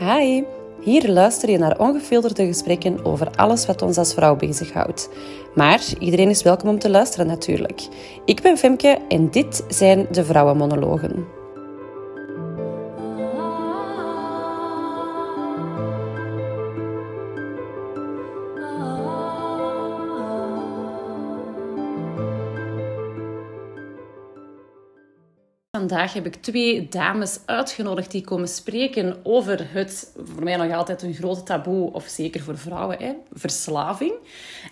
Hi, hier luister je naar ongefilterde gesprekken over alles wat ons als vrouw bezighoudt. Maar iedereen is welkom om te luisteren natuurlijk. Ik ben Femke en dit zijn de Vrouwenmonologen. Vandaag heb ik twee dames uitgenodigd die komen spreken over het, voor mij nog altijd een grote taboe, of zeker voor vrouwen, hè, verslaving.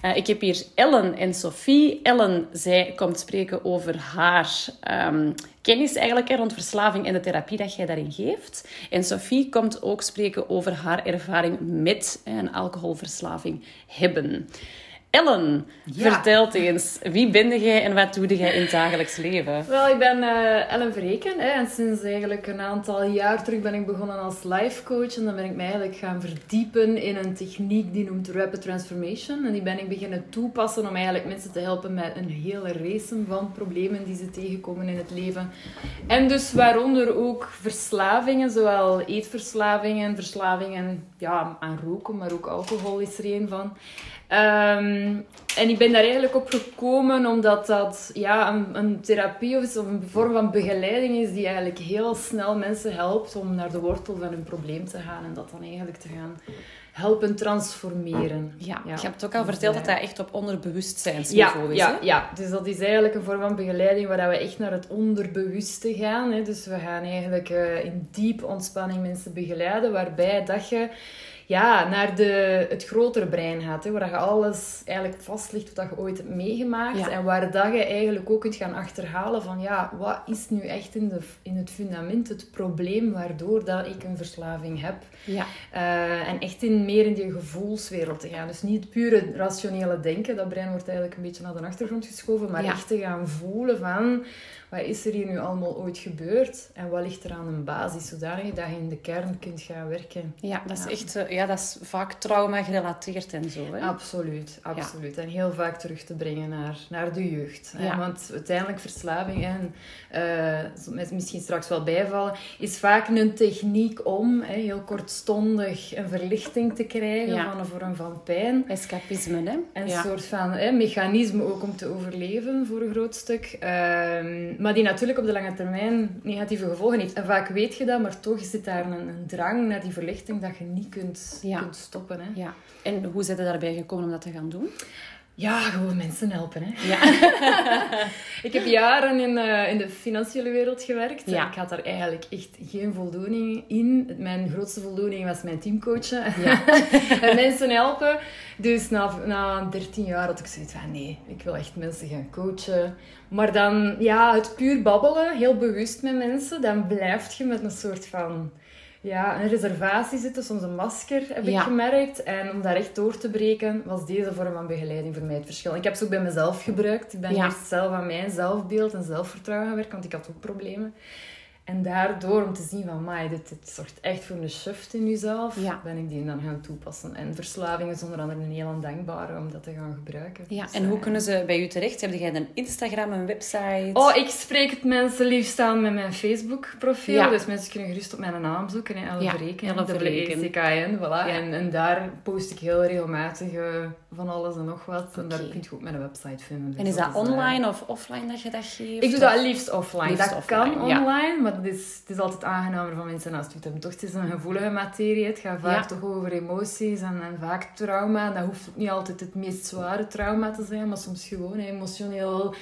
Uh, ik heb hier Ellen en Sophie. Ellen, zij komt spreken over haar um, kennis eigenlijk rond verslaving en de therapie dat jij daarin geeft. En Sophie komt ook spreken over haar ervaring met een alcoholverslaving hebben. Ellen, ja. vertel eens, wie ben jij en wat doe jij in het dagelijks leven? Wel, ik ben uh, Ellen Verreken hè, en sinds eigenlijk een aantal jaar terug ben ik begonnen als life coach en dan ben ik mij eigenlijk gaan verdiepen in een techniek die noemt Rapid Transformation en die ben ik beginnen toepassen om eigenlijk mensen te helpen met een hele race van problemen die ze tegenkomen in het leven. En dus waaronder ook verslavingen, zowel eetverslavingen, verslavingen ja, aan roken, maar ook alcohol is er een van. Um, en ik ben daar eigenlijk op gekomen omdat dat ja, een, een therapie of een vorm van begeleiding is die eigenlijk heel snel mensen helpt om naar de wortel van hun probleem te gaan en dat dan eigenlijk te gaan helpen transformeren. Ja, je hebt ook al verteld dat dat echt op onderbewustzijnsniveau ja, is. Ja, ja, dus dat is eigenlijk een vorm van begeleiding waar we echt naar het onderbewuste gaan. Hè. Dus we gaan eigenlijk uh, in diep ontspanning mensen begeleiden, waarbij dat je ja, naar de, het grotere brein gaat. Hè, waar je alles eigenlijk vast ligt wat je ooit hebt meegemaakt. En waar dat je eigenlijk ook kunt gaan achterhalen van ja, wat is nu echt in, de, in het fundament het probleem waardoor dat ik een verslaving heb. Ja. Uh, en echt in, meer in die gevoelswereld te gaan. Dus niet het pure rationele denken, dat brein wordt eigenlijk een beetje naar de achtergrond geschoven, maar echt te gaan voelen van wat is er hier nu allemaal ooit gebeurd en wat ligt er aan een basis, zodanig dat je in de kern kunt gaan werken. Ja, dat is echt eh, ja, dat is vaak trauma gerelateerd en zo. Hè? Absoluut, absoluut. En heel vaak terug te brengen naar, naar de jeugd. Want uiteindelijk verslaving, en uh, misschien straks wel bijvallen, is vaak een techniek om hè, heel kortstondig een verlichting te krijgen van een vorm van pijn. Escapisme, hè? Een soort van hè, mechanisme ook om te overleven, voor een groot stuk. Uh, maar die natuurlijk op de lange termijn negatieve gevolgen heeft. En vaak weet je dat, maar toch zit daar een, een drang naar die verlichting dat je niet kunt, kunt stoppen. Hè. Ja. En hoe zijn je daarbij gekomen om dat te gaan doen? Ja, gewoon mensen helpen. Hè. Ja. ik heb jaren in, uh, in de financiële wereld gewerkt. Ja. Ik had daar eigenlijk echt geen voldoening in. Mijn grootste voldoening was mijn teamcoachen. Ja. en mensen helpen. Dus na, na 13 jaar had ik zoiets van... Nee, ik wil echt mensen gaan coachen. Maar dan, ja, het puur babbelen, heel bewust met mensen. Dan blijf je met een soort van ja, een reservatie zitten, soms een masker, heb ik gemerkt. En om daar echt door te breken, was deze vorm van begeleiding voor mij het verschil. Ik heb ze ook bij mezelf gebruikt. Ik ben ja. eerst zelf aan mijn zelfbeeld en zelfvertrouwen gaan werken, want ik had ook problemen. En daardoor om te zien van, maar dit, dit zorgt echt voor een shift in jezelf, ja. ben ik die dan gaan toepassen. En verslaving is onder andere een heel dankbare om dat te gaan gebruiken. Ja, dus, en hoe kunnen ze bij u terecht? Heb jij een Instagram, een website? Oh, ik spreek het mensen liefst aan met mijn Facebook profiel. Ja. Dus mensen kunnen gerust op mijn naam zoeken. Elle ja, Verreken. Elle Verreken. voilà. Ja. En, en daar post ik heel regelmatig uh, van alles en nog wat. Okay. En daar kun je ook mijn website vinden. Dus en is dat, dat online of offline dat je dat geeft? Ik doe dat liefst offline. Liefst dat offline, kan online, maar het is, het is altijd aangenamer van mensen naast je hebben. Toch, het is een gevoelige materie. Het gaat vaak toch over emoties en, en vaak trauma. Dat hoeft niet altijd het meest zware trauma te zijn, maar soms gewoon emotioneel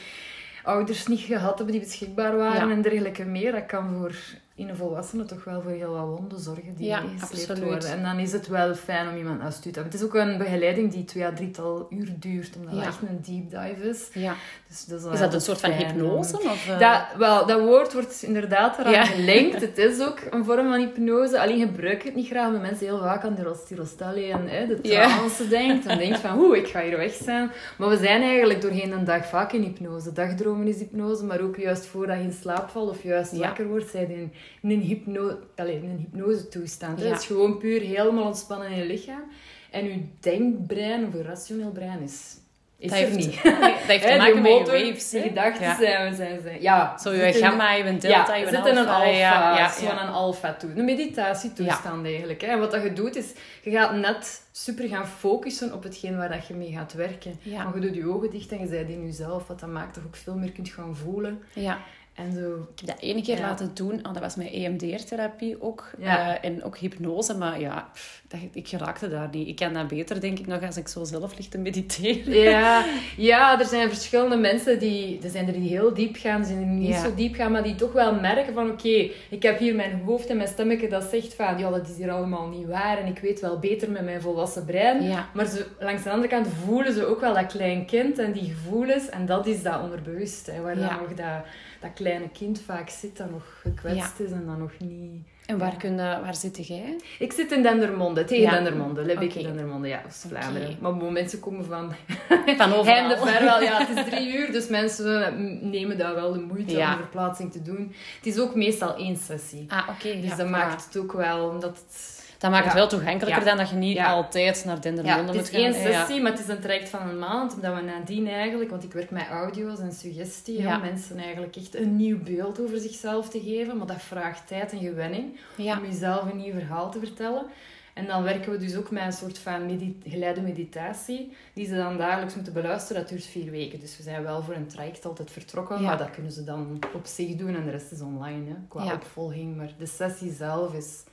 ouders niet gehad hebben die beschikbaar waren en dergelijke meer. Dat kan voor in een volwassene toch wel voor heel wat wonden zorgen die ja, meegesleept worden. En dan is het wel fijn om iemand naast u te hebben. Het is ook een begeleiding die twee à drietal uur duurt, omdat het echt een deep dive is. Ja. Dus dat is, is dat een soort van hypnose? Of, uh... dat, wel, dat woord wordt inderdaad eraan gelinkt. Het is ook een vorm van hypnose. Alleen gebruik ik het niet graag, omdat mensen heel vaak aan de Rostelli en hè, de trance ja. denken. En denkt van, oeh, ik ga hier weg zijn. Maar we zijn eigenlijk doorheen een dag vaak in hypnose. Dagdromen is hypnose, maar ook juist voordat je in slaap valt of juist wakker wordt, zijn in een, hypno allez, een hypnose toestand. Ja. Het is gewoon puur helemaal ontspannen in je lichaam. En je denkbrein of je rationeel brein is is Dat heeft- niet. dat heeft te maken met je waves, hè? gedachten Ja. zijn, zijn, zijn... Ja, Zo je in- gamma, je delta, ja, je zit in een alfa, Ja, ja, zo een alfa toe. Een meditatietoestand eigenlijk. Hè. En wat dat je doet is, je gaat net super gaan focussen op hetgeen waar dat je mee gaat werken. Maar je doet je ogen dicht en je bent in jezelf, wat dat maakt dat je ook veel meer kunt gaan voelen. ja. En zo... Ik heb dat ene keer Ja. laten doen. Oh, dat was mijn EMDR-therapie ook. Ja. Eh, en ook hypnose. Maar ja, pff, ik geraakte daar niet. Ik kan dat beter, denk ik, nog als ik zo zelf lig te mediteren. Ja, ja, er zijn verschillende mensen die... Er zijn er die heel diep gaan, er zijn er die niet Ja. zo diep gaan, maar die toch wel merken van... Oké, ik heb hier mijn hoofd en mijn stemmetje dat zegt van... Ja, dat is hier allemaal niet waar en ik weet wel beter met mijn volwassen brein. Ja. Maar ze, langs de andere kant voelen ze ook wel dat klein kind en die gevoelens. En dat is dat onderbewust, hè, waar dan nog dat, dat kleine kind vaak zit, dat nog gekwetst is en dat nog niet... En waar, kun je, waar zit jij? Ik zit in Dendermonde, tegen Ja. Dendermonde, Lebbeke Oké. Dendermonde, ja, Oost-Vlaanderen. Oké. Maar mensen komen van Van overal. heinde ver wel. Ja, het is drie uur, dus mensen nemen daar wel de moeite Ja. om de verplaatsing te doen. Het is ook meestal één sessie. Ah, oké. Dus ja, dat maakt het ook wel, omdat het... Dat maakt het wel toegankelijker Ja. dan dat je niet Ja. altijd naar Ja, Dendermonde het moet is gaan. één Ja, ja. sessie, maar het is een traject van een maand, omdat we nadien eigenlijk, want ik werk met audio's en suggestie, om mensen eigenlijk echt een nieuw beeld over zichzelf te geven, maar dat vraagt tijd en gewenning Ja. om jezelf een nieuw verhaal te vertellen. En dan werken we dus ook met een soort van geleide meditatie, die ze dan dagelijks moeten beluisteren. Dat duurt vier weken, dus we zijn wel voor een traject altijd vertrokken, Ja. maar dat kunnen ze dan op zich doen en de rest is online, hè, qua Ja. opvolging. Maar de sessie zelf is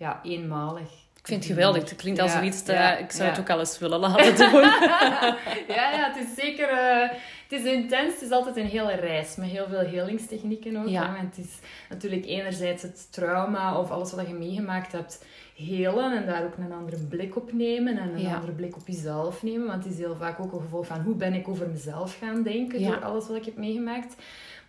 ja, eenmalig. Ik vind het geweldig. Het klinkt als zoiets... te- ja, ik zou ja. het ook al eens willen laten doen. Ja, ja, het is zeker... eh, het is intens. Het is altijd een hele reis. Met heel veel helingstechnieken ook. Ja. hè. Want het is natuurlijk enerzijds het trauma of alles wat je meegemaakt hebt helen. En daar ook een andere blik op nemen. En een andere blik op jezelf nemen. Want het is heel vaak ook een gevolg van hoe ben ik over mezelf gaan denken. Door alles wat ik heb meegemaakt.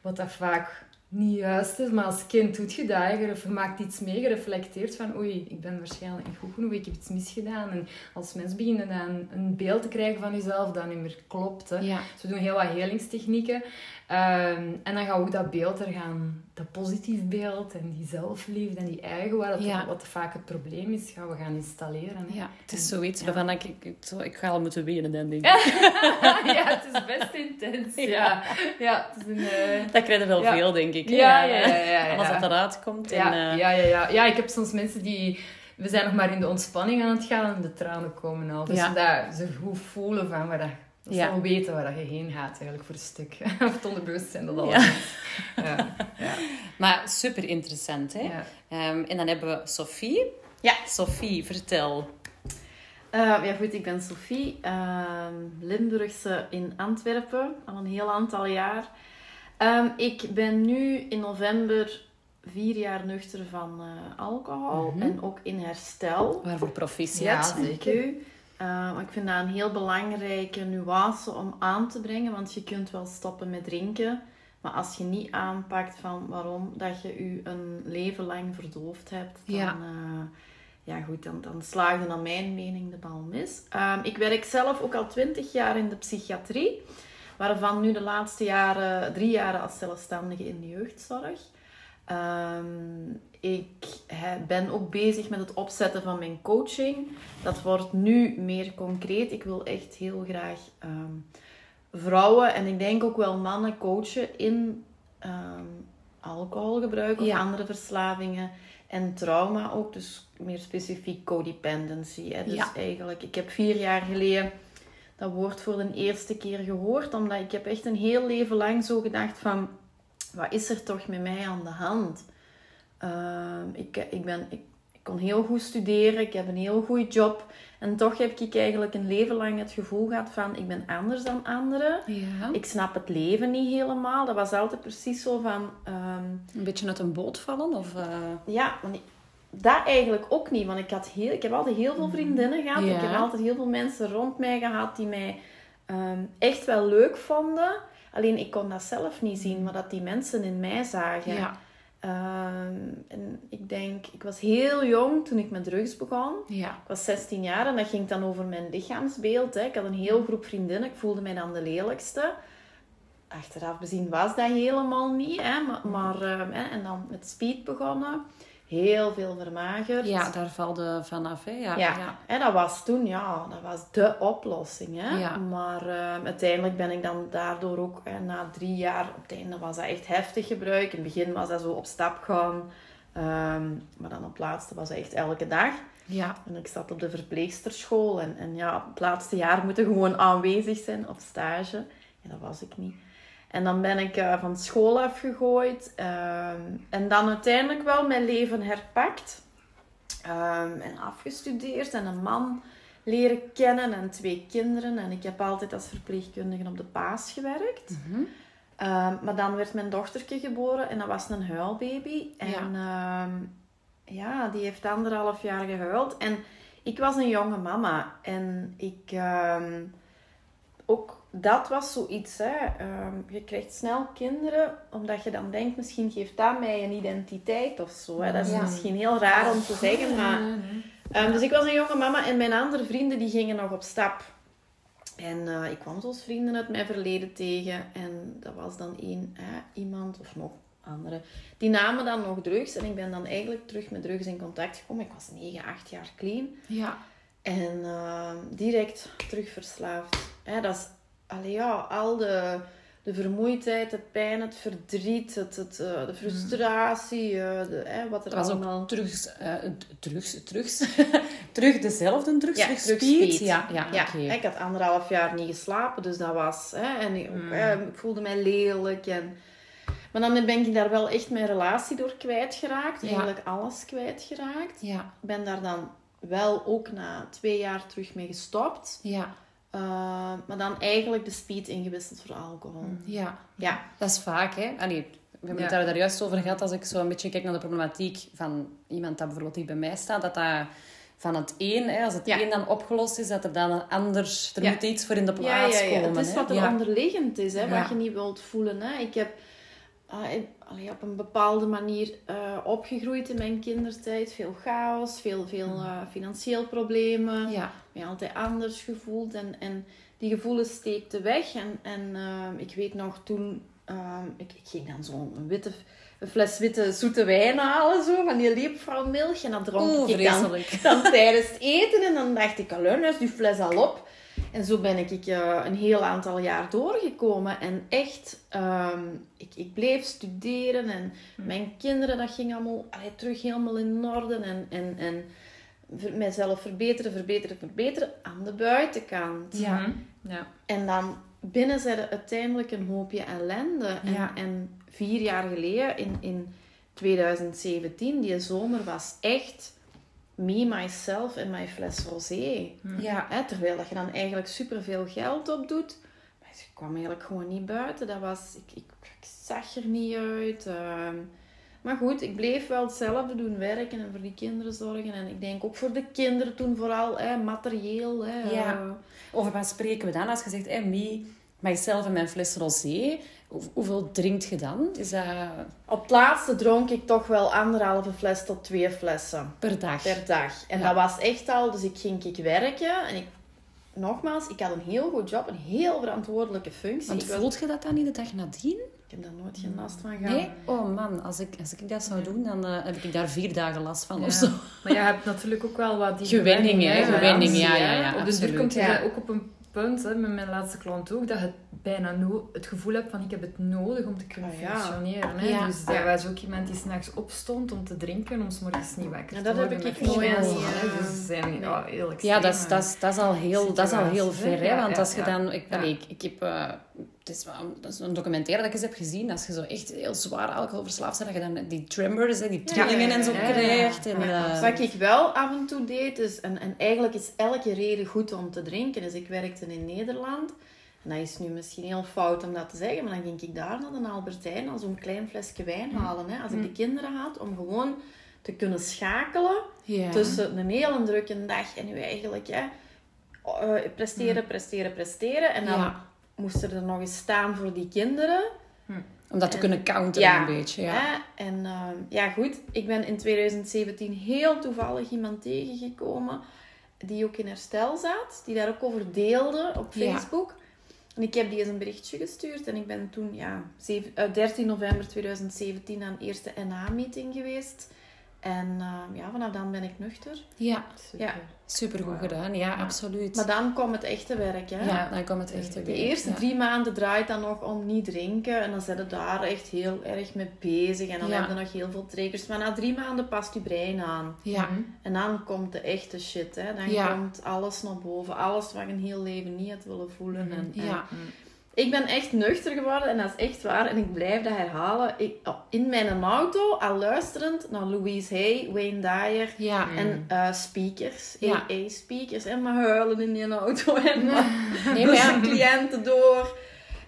Wat dat vaak niet juist is. Maar als kind doet je dat. Je maakt iets mee. Je reflecteert van oei, ik ben waarschijnlijk niet goed genoeg. Ik heb iets misgedaan. En als mens beginnen dan een beeld te krijgen van jezelf dat niet meer klopt. Hè. ja. Dus we doen heel wat helingstechnieken. Ehm, en dan gaan we ook dat beeld er gaan, dat positief beeld en die zelfliefde en die eigen, waar dat, Ja. wat vaak het probleem is, gaan we gaan installeren. hè. ja, het is En- zoiets ja. waarvan ik, ik, ik, zo- ik ga al moeten wenen, denk ik. ja, het is best intens. Ja, ja het is een... eh, Dat krijg je wel Ja. veel, denk ik. Ja, ja, ja, ja, ja. Alles dat eruit komt. Ja, en, eh, ja, ja, ja. ja, ik heb soms mensen die... We zijn nog maar in de ontspanning aan het gaan en de tranen komen al. Dus Ja. dat ze goed voelen van waar dat... Dat Ja. al weten waar dat je heen gaat, eigenlijk, voor een stuk. of het onderbewustzijn dat al Ja. is. Ja. Ja. Maar super interessant, hè? Ja. Ehm, en dan hebben we Sophie. Ja. Sophie, vertel. Eh, ja, goed, ik ben Sophie, ehm, Limburgse in Antwerpen, al een heel aantal jaar. Ehm, ik ben nu in november vier jaar nuchter van eh, alcohol Mhm. en ook in herstel. Waarvoor proficiat. Ja, Dank Eh, ik vind dat een heel belangrijke nuance om aan te brengen, want je kunt wel stoppen met drinken, maar als je niet aanpakt van waarom dat je je een leven lang verdoofd hebt, dan, Ja. eh, ja, goed, dan, dan slaag je naar mijn mening de bal mis. Ehm, ik werk zelf ook al twintig jaar in de psychiatrie, waarvan nu de laatste jaren drie jaren als zelfstandige in de jeugdzorg. Ehm, ik ben ook bezig met het opzetten van mijn coaching. Dat wordt nu meer concreet. Ik wil echt heel graag ehm, vrouwen en ik denk ook wel mannen coachen in ehm, alcoholgebruik of Ja. andere verslavingen en trauma ook. Dus meer specifiek codependency. Hè. Dus Ja. eigenlijk, ik heb vier jaar geleden dat woord voor de eerste keer gehoord, omdat ik heb echt een heel leven lang zo gedacht van, wat is er toch met mij aan de hand? Ehm, ik, ik, ben, ik, ik kon heel goed studeren, ik heb een heel goede job. En toch heb ik eigenlijk een leven lang het gevoel gehad van, ik ben anders dan anderen. Ja. Ik snap het leven niet helemaal. Dat was altijd precies zo van... ehm, Een beetje uit een boot vallen? Of, eh, ja, want ik- dat eigenlijk ook niet. Want ik, had heel, ik heb altijd heel veel vriendinnen gehad. Ja. Ik heb altijd heel veel mensen rond mij gehad die mij ehm, echt wel leuk vonden. Alleen ik kon dat zelf niet zien, maar dat die mensen in mij zagen. Ja. Ehm, en ik denk, ik was heel jong toen ik met drugs begon. Ja. Ik was 16 jaar en dat ging dan over mijn lichaamsbeeld. Hè. Ik had een heel groep vriendinnen. Ik voelde mij dan de lelijkste. Achteraf bezien was dat helemaal niet. Hè. Maar, maar, ehm, hè, en dan met speed begonnen. Heel veel vermagerd. Ja, daar valde vanaf. Hè? Ja, Ja. ja. en dat was toen, ja, dat was de oplossing. Hè? Ja. Maar eh, uiteindelijk ben ik dan daardoor ook, eh, na drie jaar, op het einde was dat echt heftig gebruik. In het begin was dat zo op stap gaan. Ehm, maar dan op het laatste was dat echt elke dag. ja. En ik zat op de verpleegsterschool. En, en ja, het laatste jaar moeten gewoon aanwezig zijn op stage. Ja, dat was ik niet. En dan ben ik eh, van school afgegooid. ehm, en dan uiteindelijk wel mijn leven herpakt. Ehm, en afgestudeerd. En een man leren kennen. En twee kinderen. En ik heb altijd als verpleegkundige op de paas gewerkt. Mhm. Ehm, maar dan werd mijn dochtertje geboren. En dat was een huilbaby. En ja. ja, die heeft anderhalf jaar gehuild. En ik was een jonge mama. En ik... ook dat was zoiets. Hè. Ehm, je krijgt snel kinderen, omdat je dan denkt, misschien geeft dat mij een identiteit of zo. Hè. Dat is Ja. misschien heel raar om te zeggen, maar... Ehm, dus ik was een jonge mama en mijn andere vrienden die gingen nog op stap. En eh, ik kwam zoals vrienden uit mijn verleden tegen. En dat was dan één, iemand, of nog andere, die namen dan nog drugs. En ik ben dan eigenlijk terug met drugs in contact gekomen. Ik was 9, 8 jaar clean. ja. En eh, direct terug verslaafd. Hè, dat is, allee, ja, al de, de vermoeidheid, de pijn, het verdriet, het, het, eh, de frustratie, eh, de, hè, wat er was allemaal... drugs, eh, drugs, drugs. terug dezelfde drugs, Ja, terug. Ja, ja, Ja, oké. ik had anderhalf jaar niet geslapen, dus dat was... Hè, en ik, hè, ik voelde mij lelijk. En, maar dan ben ik daar wel echt mijn relatie door kwijtgeraakt. Ja. Eigenlijk alles kwijtgeraakt. Ja, Ik ben daar dan wel ook na twee jaar terug mee gestopt. ja, Uh, maar dan eigenlijk de speed ingewisseld voor alcohol. ja. Ja. Dat is vaak, hè. Allee, we hebben het Ja. daar, daar juist over gehad, als ik zo een beetje kijk naar de problematiek van iemand dat bijvoorbeeld die bij mij staat, dat dat van het een, hè, als het Ja. een dan opgelost is, dat er dan een ander, er Ja. moet iets voor in de Ja, plaats ja, ja. komen. Het is hè. wat er ja. onderliggend is, hè, Ja. wat je niet wilt voelen. Hè. Ik heb ah, ik- allee, op een bepaalde manier eh, opgegroeid in mijn kindertijd. Veel chaos, veel, veel eh, financieel problemen. Ja, mij altijd anders gevoeld. En, en die gevoelens steekten weg. En, en ehm, ik weet nog toen... ehm, ik, ik ging dan zo'n witte... Een fles witte zoete wijn halen, zo, van die leepvrouwmilk. En dat dronk Oeh, ik dan, dan tijdens het eten. En dan dacht ik, alleen is die fles al op. En zo ben ik eh, een heel aantal jaar doorgekomen. En echt, ehm, ik, ik bleef studeren. En mijn kinderen, dat ging allemaal allee, terug helemaal in orde. En, en, en mijzelf verbeteren, verbeteren, verbeteren aan de buitenkant. Ja. Mhm. Ja. En dan binnen zijn er uiteindelijk een hoopje ellende. En, Ja. en vier jaar geleden, in, in 2017, die zomer was echt me, myself en mijn fles rosé. ja. Hè, terwijl dat je dan eigenlijk superveel geld op doet. Maar ik kwam eigenlijk gewoon niet buiten. Dat was, ik, ik, ik zag er niet uit. ehm. Maar goed, ik bleef wel hetzelfde doen. Werken en voor die kinderen zorgen. En ik denk ook voor de kinderen toen vooral. Hè, materieel. Hè, Ja. Over wat spreken we dan? Als je zegt, hey, me, mijzelf en mijn fles rosé. Hoe- hoeveel drinkt je dan? Is dat Op het laatste dronk ik toch wel anderhalve fles tot twee flessen per dag? per dag. En Ja. dat was echt al, dus ik ging ik werken en ik, nogmaals, ik had een heel goed job, een heel verantwoordelijke functie. Want voelt je dat dan niet de dag nadien? Ik heb daar nooit geen last van gehad. Nee? Oh man, als ik, als ik dat zou doen, dan eh, heb ik daar vier dagen last van of Ja. zo. Maar je hebt natuurlijk ook wel wat die Gewenning, hè, hè, gewenning, garantie, ja, ja, ja, Op de duur komt je Ja. ook op een punt, hè, met mijn laatste klant ook, dat je bijna no het gevoel hebt van ik heb het nodig om te kunnen Ah, ja. functioneren. Hè. Ja. Dus dat was ook iemand die s'nachts opstond om te drinken, om 's morgens niet wakker Ja, te dat heb worden ik nooit, ja. hè. Dus zijn ja, heel Ja, dat is, dat is, dat is al heel, dat is al heel ver, hè? Ja, Want ja, als je ja. dan... Ik, Ja. ik, ik heb... is dat is een documentaire dat ik eens heb gezien. Als je zo echt heel zwaar alcoholverslaafd bent, dat je dan die tremors, die trillingen ja, en zo ja, krijgt. En, eh, Wat ik wel af en toe deed, is, en, en eigenlijk is elke reden goed om te drinken. Dus ik werkte in Nederland. En dat is nu misschien heel fout om dat te zeggen, maar dan ging ik daar naar de Albertijn al zo'n klein flesje wijn halen. Hè, als ik de kinderen had, om gewoon te kunnen schakelen tussen een hele drukke dag en nu eigenlijk hè, eh, presteren, presteren, presteren. En dan Ja. Moest er nog eens staan voor die kinderen. Om dat te en- kunnen counteren ja, een beetje. Ja. Hè? En ehm, ja, goed. Ik ben in 2017 heel toevallig iemand tegengekomen die ook in herstel zat. Die daar ook over deelde op Ja. Facebook. En ik heb die eens een berichtje gestuurd. En ik ben toen, ja, zeven- eh, 13 november 2017 aan de eerste NA-meeting geweest. En uh, ja, vanaf dan ben ik nuchter. Ja, super. Ja. Supergoed gedaan, ja, absoluut. Maar dan komt het echte werk, hè? Ja, dan komt het echte werk. De eerste drie maanden draait dan nog om niet drinken. En dan zijn we daar echt heel erg mee bezig. En dan ja. hebben we nog heel veel triggers. Maar na drie maanden past je brein aan. Ja. En dan komt de echte shit, hè? Dan komt alles naar boven. Alles wat je een heel leven niet had willen voelen. Mhm. En, ja. Ik ben echt nuchter geworden en dat is echt waar. En ik blijf dat herhalen. Ik, oh, in mijn auto, al luisterend naar Louise Hay, Wayne Dyer ja. en uh, speakers, ja. AA-speakers. En maar huilen in die auto en maar nee, maar cliënten door.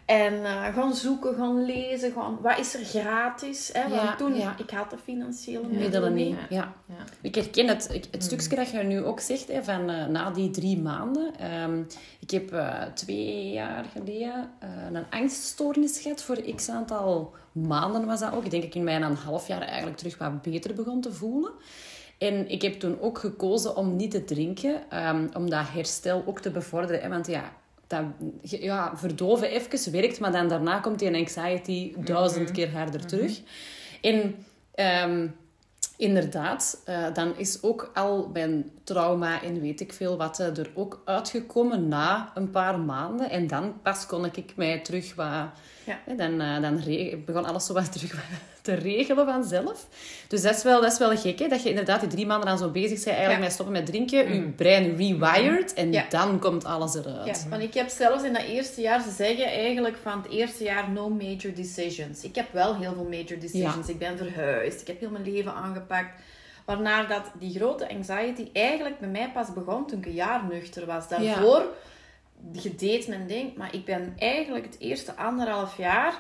En uh, gaan zoeken, gaan lezen, gaan, wat is er gratis? Hè? Want Ja, toen, ja. ik had de financiële Middelen niet. Ja. Ja. Ja. Ik herken het, het stukje dat je nu ook zegt, hè, van eh, na die drie maanden. Ehm, ik heb eh, twee jaar geleden eh, een angststoornis gehad voor x aantal maanden was dat ook. Ik denk dat ik in mij na een half jaar eigenlijk terug wat beter begon te voelen. En ik heb toen ook gekozen om niet te drinken, ehm, om dat herstel ook te bevorderen. Hè, want ja, dat, ja, verdoven even werkt, maar dan daarna komt die anxiety duizend keer harder terug. En ehm, inderdaad, eh, dan is ook al mijn trauma en weet ik veel wat eh, er ook uitgekomen na een paar maanden. En dan pas kon ik mij terug wat... Ja. hè, dan, eh, dan begon alles zo wat terug wat te regelen vanzelf. Dus dat is wel, dat is wel gek, hè? dat je inderdaad die drie maanden dan zo bezig bent eigenlijk Ja. met stoppen met drinken. Je brein rewired en Ja. dan komt alles eruit. Ja, want ik heb zelfs in dat eerste jaar, ze zeggen eigenlijk van het eerste jaar no major decisions. Ik heb wel heel veel major decisions. Ik ben verhuisd, ik heb heel mijn leven aangepakt. Waarna dat die grote anxiety eigenlijk bij mij pas begon toen ik een jaar nuchter was. Daarvoor, je deed mijn ding, maar ik ben eigenlijk het eerste anderhalf jaar,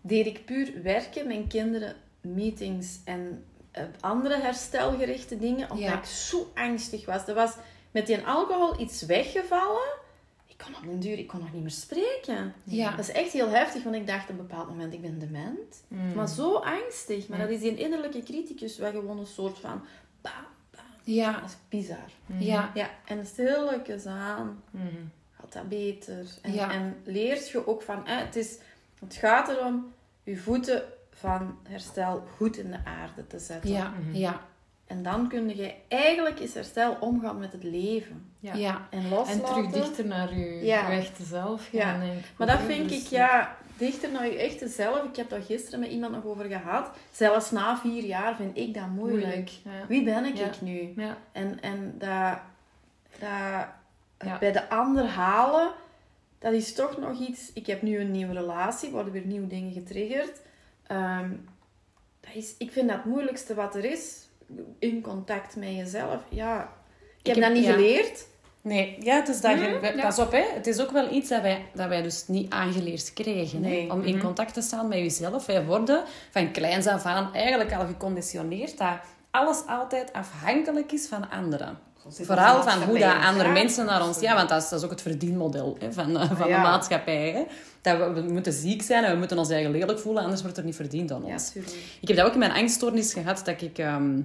deed ik puur werken, mijn kinderen, meetings en eh, andere herstelgerichte dingen, omdat Ja. ik zo angstig was. Er was met die alcohol iets weggevallen. Ik kon op een duur, ik kon nog niet meer spreken. Ja. Dat is echt heel heftig, want ik dacht op een bepaald moment, ik ben dement. Maar zo angstig. Maar Ja. dat is die innerlijke criticus, wat gewoon een soort van... Bam, bam. Ja, Dat is bizar. ja, Ja, en stilletjes aan Mhm. gaat dat beter. En, Ja. en leert je ook van... eh, het, is, het gaat erom je voeten van herstel goed in de aarde te zetten. ja, ja, En dan kun je eigenlijk is herstel omgaan met het leven. Ja. ja. En En loslaten. terug dichter naar je Ja. echte zelf gaan, Ja. Maar dat vind Dus, ik, ja, dichter naar je echte zelf. Ik heb daar gisteren met iemand nog over gehad. Zelfs na vier jaar vind ik dat moeilijk. Moeilijk. Ja. Wie ben ik, Ja. ik nu? Ja. En, en dat, dat Ja. bij de ander halen, dat is toch nog iets... Ik heb nu een nieuwe relatie, worden weer nieuwe dingen getriggerd. Ehm, dat is, ik vind dat het moeilijkste wat er is. In contact met jezelf. Ja, ik heb, heb- dat niet ja. geleerd. Nee, ja, het is dat je, Mhm, ja. pas op, hè. het is ook wel iets dat wij, dat wij dus niet aangeleerd kregen. Nee. Hè? Om in Mhm. contact te staan met jezelf. Wij worden van kleins af aan eigenlijk al geconditioneerd dat alles altijd afhankelijk is van anderen. Vooral van hoe dat andere mensen naar ons... Ja, want dat is, dat is ook het verdienmodel hè, van, eh, van Ja. de maatschappij. Hè? Dat we, we moeten ziek zijn en we moeten ons eigen lelijk voelen, anders wordt er niet verdiend aan ons. Ik heb dat ook in mijn angststoornis gehad, dat ik... ehm,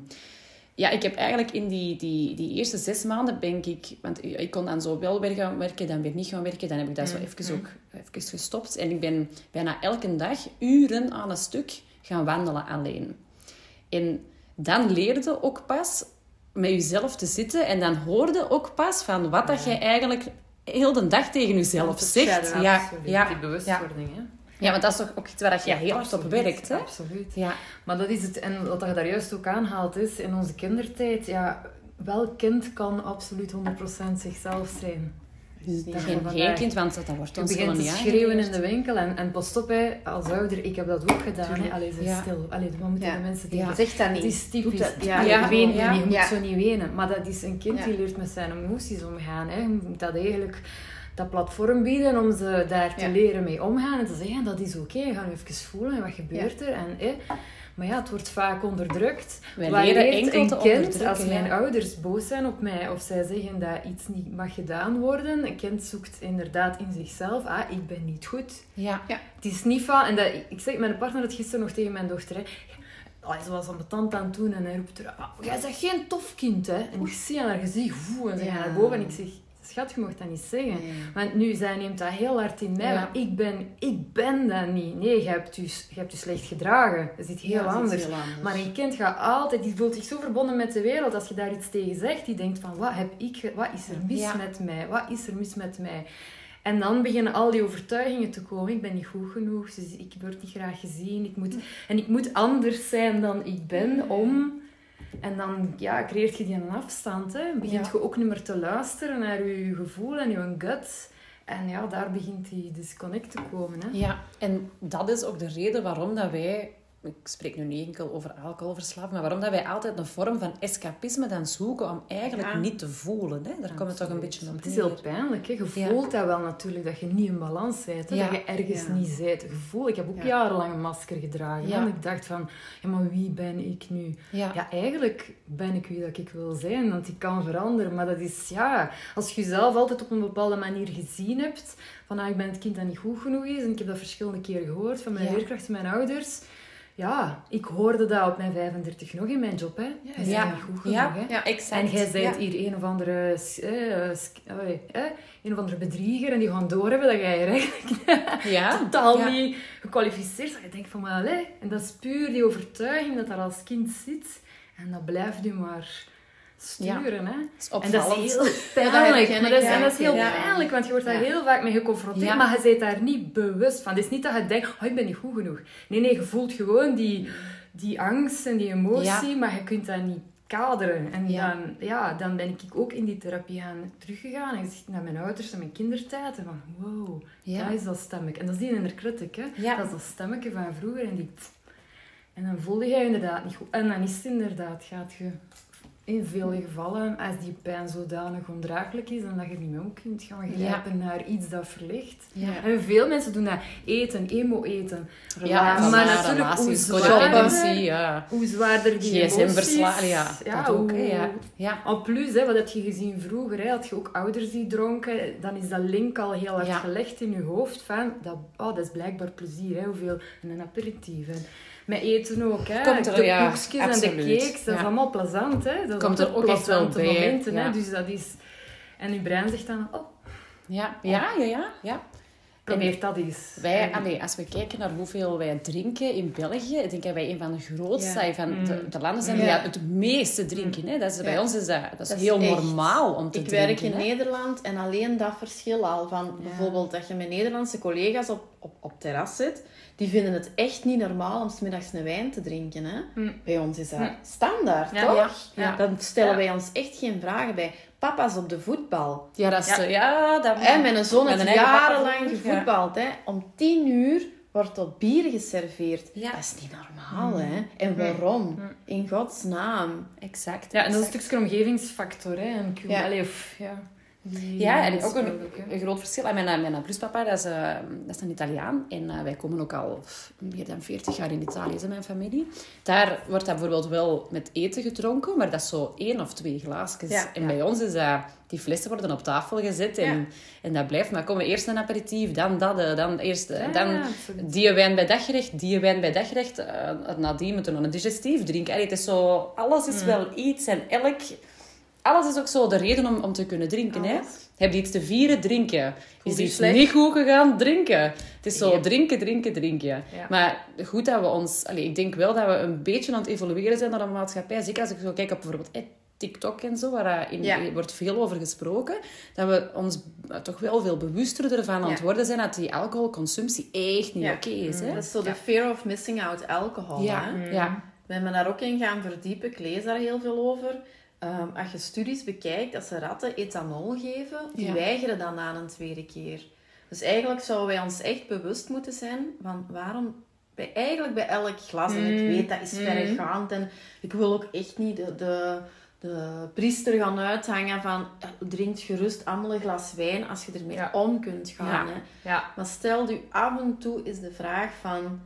ja, ik heb eigenlijk in die, die, die eerste zes maanden ben ik... Want ik ik kon dan zo wel weer gaan werken, dan weer niet gaan werken. Dan heb ik dat zo even ook even gestopt. En ik ben bijna elke dag uren aan een stuk gaan wandelen alleen. En dan leerde ook pas met jezelf te zitten. En dan hoorde ook pas van wat dat jij eigenlijk heel de dag tegen jezelf zegt. Ja, ja, Die bewustwording, hè. ja, want dat is toch ook iets waar je heel hard op werkt. Hè? Absoluut. Ja, Maar dat is het, en wat je daar juist ook aanhaalt, is in onze kindertijd, ja, welk kind kan absoluut 100% zichzelf zijn? Dus geen, geen kind, want dat wordt Je ons begint gewoon te niet schreeuwen in de winkel en, en pas op, hè, als ouder, ik heb dat ook gedaan. Hè. Allee, ze Ja. stil. Allee, wat moeten Ja. de mensen Ja. tegen Zeg dat niet. Het is typisch. Dat- ja. Ja. je weent Ja. niet, je moet Ja. zo niet wenen. Maar dat is een kind Ja. die leert met zijn emoties omgaan. Hè. Je moet dat eigenlijk dat platform bieden om ze daar te Ja. leren mee omgaan. En te zeggen, dat is oké, ga nu even voelen, wat gebeurt er? En, hè. Maar ja, het wordt vaak onderdrukt. Wij Waar leren leert enkel een te kind, als mijn ja. ouders boos zijn op mij of zij zeggen dat iets niet mag gedaan worden, een kind zoekt inderdaad in zichzelf, ah, ik ben niet goed. Ja, Het is niet van, en dat, ik zeg, mijn partner had gisteren nog tegen mijn dochter, hè, oh, ze was ambetant aan het doen en hij roept er, ah, jij bent geen tof kind, hè. En ik zie aan haar gezicht, voe, en ze gaat Ja. naar boven en ik zeg, schat, je mocht dat niet zeggen. Want nu, zij neemt dat heel hard in mij. Want ik ben, ik ben dat niet. Nee, je hebt je, je hebt je slecht gedragen. Dat is iets heel, anders. heel anders. Maar een kind gaat altijd, die voelt zich zo verbonden met de wereld. Als je daar iets tegen zegt, die denkt van, wat heb ik, wat is er mis met mij? Wat is er mis met mij? En dan beginnen al die overtuigingen te komen. Ik ben niet goed genoeg, dus ik word niet graag gezien. Ik moet, en ik moet anders zijn dan ik ben om... En dan ja, creëert je die een afstand. Hè. Begint je ook niet meer te luisteren naar je gevoel en je gut. En ja, daar begint die disconnect te komen. Hè. Ja, en dat is ook de reden waarom dat wij ik spreek nu niet enkel over alcoholverslaving, maar waarom dat wij altijd een vorm van escapisme dan zoeken om eigenlijk niet te voelen. Hè? Daar komt het toch een beetje op Het is heel pijnlijk. Hè? Je voelt dat wel natuurlijk, dat je niet in balans bent. Dat je ergens niet bent. Gevoel. Ik heb ook jarenlang een masker gedragen. En ik dacht van, ja, maar wie ben ik nu? Ja. eigenlijk ben ik wie dat ik wil zijn, want ik kan veranderen. Maar dat is, ja, als je jezelf altijd op een bepaalde manier gezien hebt, van ah, ik ben het kind dat niet goed genoeg is, en ik heb dat verschillende keren gehoord van mijn leerkrachten, mijn ouders ja, ik hoorde dat op mijn 35 nog in mijn job. Hè. Ja, ja. niet goed genoeg. hè. ja exact. En jij bent hier een of andere, eh, een of andere bedrieger en die gaan doorhebben dat jij eigenlijk ja. totaal niet gekwalificeerd bent. Je denkt van, maar, en dat is puur die overtuiging dat daar als kind zit. En dat blijft u maar sturen. Hè? en dat is heel pijnlijk. dat is, en dat is heel pijnlijk, want je wordt daar heel vaak mee geconfronteerd, maar je bent daar niet bewust van. Het is niet dat je denkt, oh, ik ben niet goed genoeg. Nee, nee, je voelt gewoon die, die angst en die emotie, maar je kunt dat niet kaderen. En Dan, ja, dan ben ik ook in die therapie gaan teruggegaan en gezegd naar mijn ouders en mijn kindertijd. En van, wow, dat is dat stemmetje. En dat is die inner critic, hè. Dat is dat stemmetje van vroeger. En, die, en dan voelde je inderdaad niet goed. En dan is het inderdaad, gaat je in veel gevallen, als die pijn zodanig ondraaglijk is, dan dat je niet meer kunt gaan grijpen naar iets dat verlicht. En veel mensen doen dat. Eten, emo-eten. Ja, maar natuurlijk hoe zwaarder, ja. hoe zwaarder die emoties... ja, ja, dat ook. ja. ja. En plus, hè, wat heb je gezien vroeger? Hè? Had je ook ouders die dronken, dan is dat link al heel hard gelegd in je hoofd van, dat, oh, dat is blijkbaar plezier, hè? hoeveel... En een aperitief. Met eten ook, hè. Komt er, de ja, koekjes en de cakes, dat is allemaal plezant, hè. Dat Komt er ook echt wel bij. Momenten, hè. Dus dat is... En je brein zegt dan, oh. Ja, ja, ja, ja. ja. Probeer dat eens. Wij, allee, als we kijken naar hoeveel wij drinken in België, ik denk dat wij een van de grootste van de, mm. de, landen zijn die het meeste drinken. Hè. Dat is, Bij ons is dat, dat is heel normaal om te ik drinken. Ik werk in Nederland en alleen dat verschil al van bijvoorbeeld dat je met Nederlandse collega's op, op, op terras zit die vinden het echt niet normaal om smiddags een wijn te drinken. Hè? Mm. Bij ons is dat mm. standaard, toch? Ja. Dan stellen wij ons echt geen vragen bij. Papa's op de voetbal. Ja, dat is... Ja, dat... En mijn zoon heeft jarenlang gevoetbald. Hè? Om tien uur wordt er bier geserveerd. Ja. Dat is niet normaal, mm. hè? En waarom? In Gods naam. Exact. Ja, en dat is een stukje omgevingsfactor, hè? En, ja. Of, ja. Ja, en ook een, een, groot verschil. Mijn, eh, mijn pluspapa, dat is, uh, dat is een Italiaan. En uh, wij komen ook al meer dan 40 jaar in Italië, is mijn familie. Daar wordt dat bijvoorbeeld wel met eten gedronken, maar dat is zo één of twee glaasjes. Ja, en bij ons is dat... Die flessen worden op tafel gezet en, en dat blijft. Maar komen eerst een aperitief, dan dat, dan eerst... dan die wijn bij daggerecht, die wijn bij daggerecht. Uh, nadien moeten we nog een digestief drinken. Allee, het is zo... Alles is mm. wel iets en elk alles is ook zo de reden om, om te kunnen drinken. Hè? Heb je iets te vieren? Drinken. Is iets niet goed gegaan? Drinken. Het is zo drinken, drinken, drinken. Maar goed dat we ons... Allez, ik denk wel dat we een beetje aan het evolueren zijn naar een maatschappij. Zeker als ik zo kijk op bijvoorbeeld eh, TikTok en zo, waar in, wordt veel over gesproken. Dat we ons toch wel veel bewuster ervan aan het worden zijn dat die alcoholconsumptie echt niet oké is. Hè? Dat is zo de fear of missing out alcohol. Ja. Hè? ja. We hebben daar ook in gaan verdiepen. Ik lees daar heel veel over. Um, als je studies bekijkt, als ze ratten ethanol geven, die weigeren dan na een tweede keer. Dus eigenlijk zouden wij ons echt bewust moeten zijn van waarom bij, eigenlijk bij elk glas, en ik mm. weet dat is mm. verregaand en ik wil ook echt niet de, de, de priester gaan uithangen van drink gerust allemaal een glas wijn als je ermee om kunt gaan. Hè. Maar stel u af en toe is de vraag van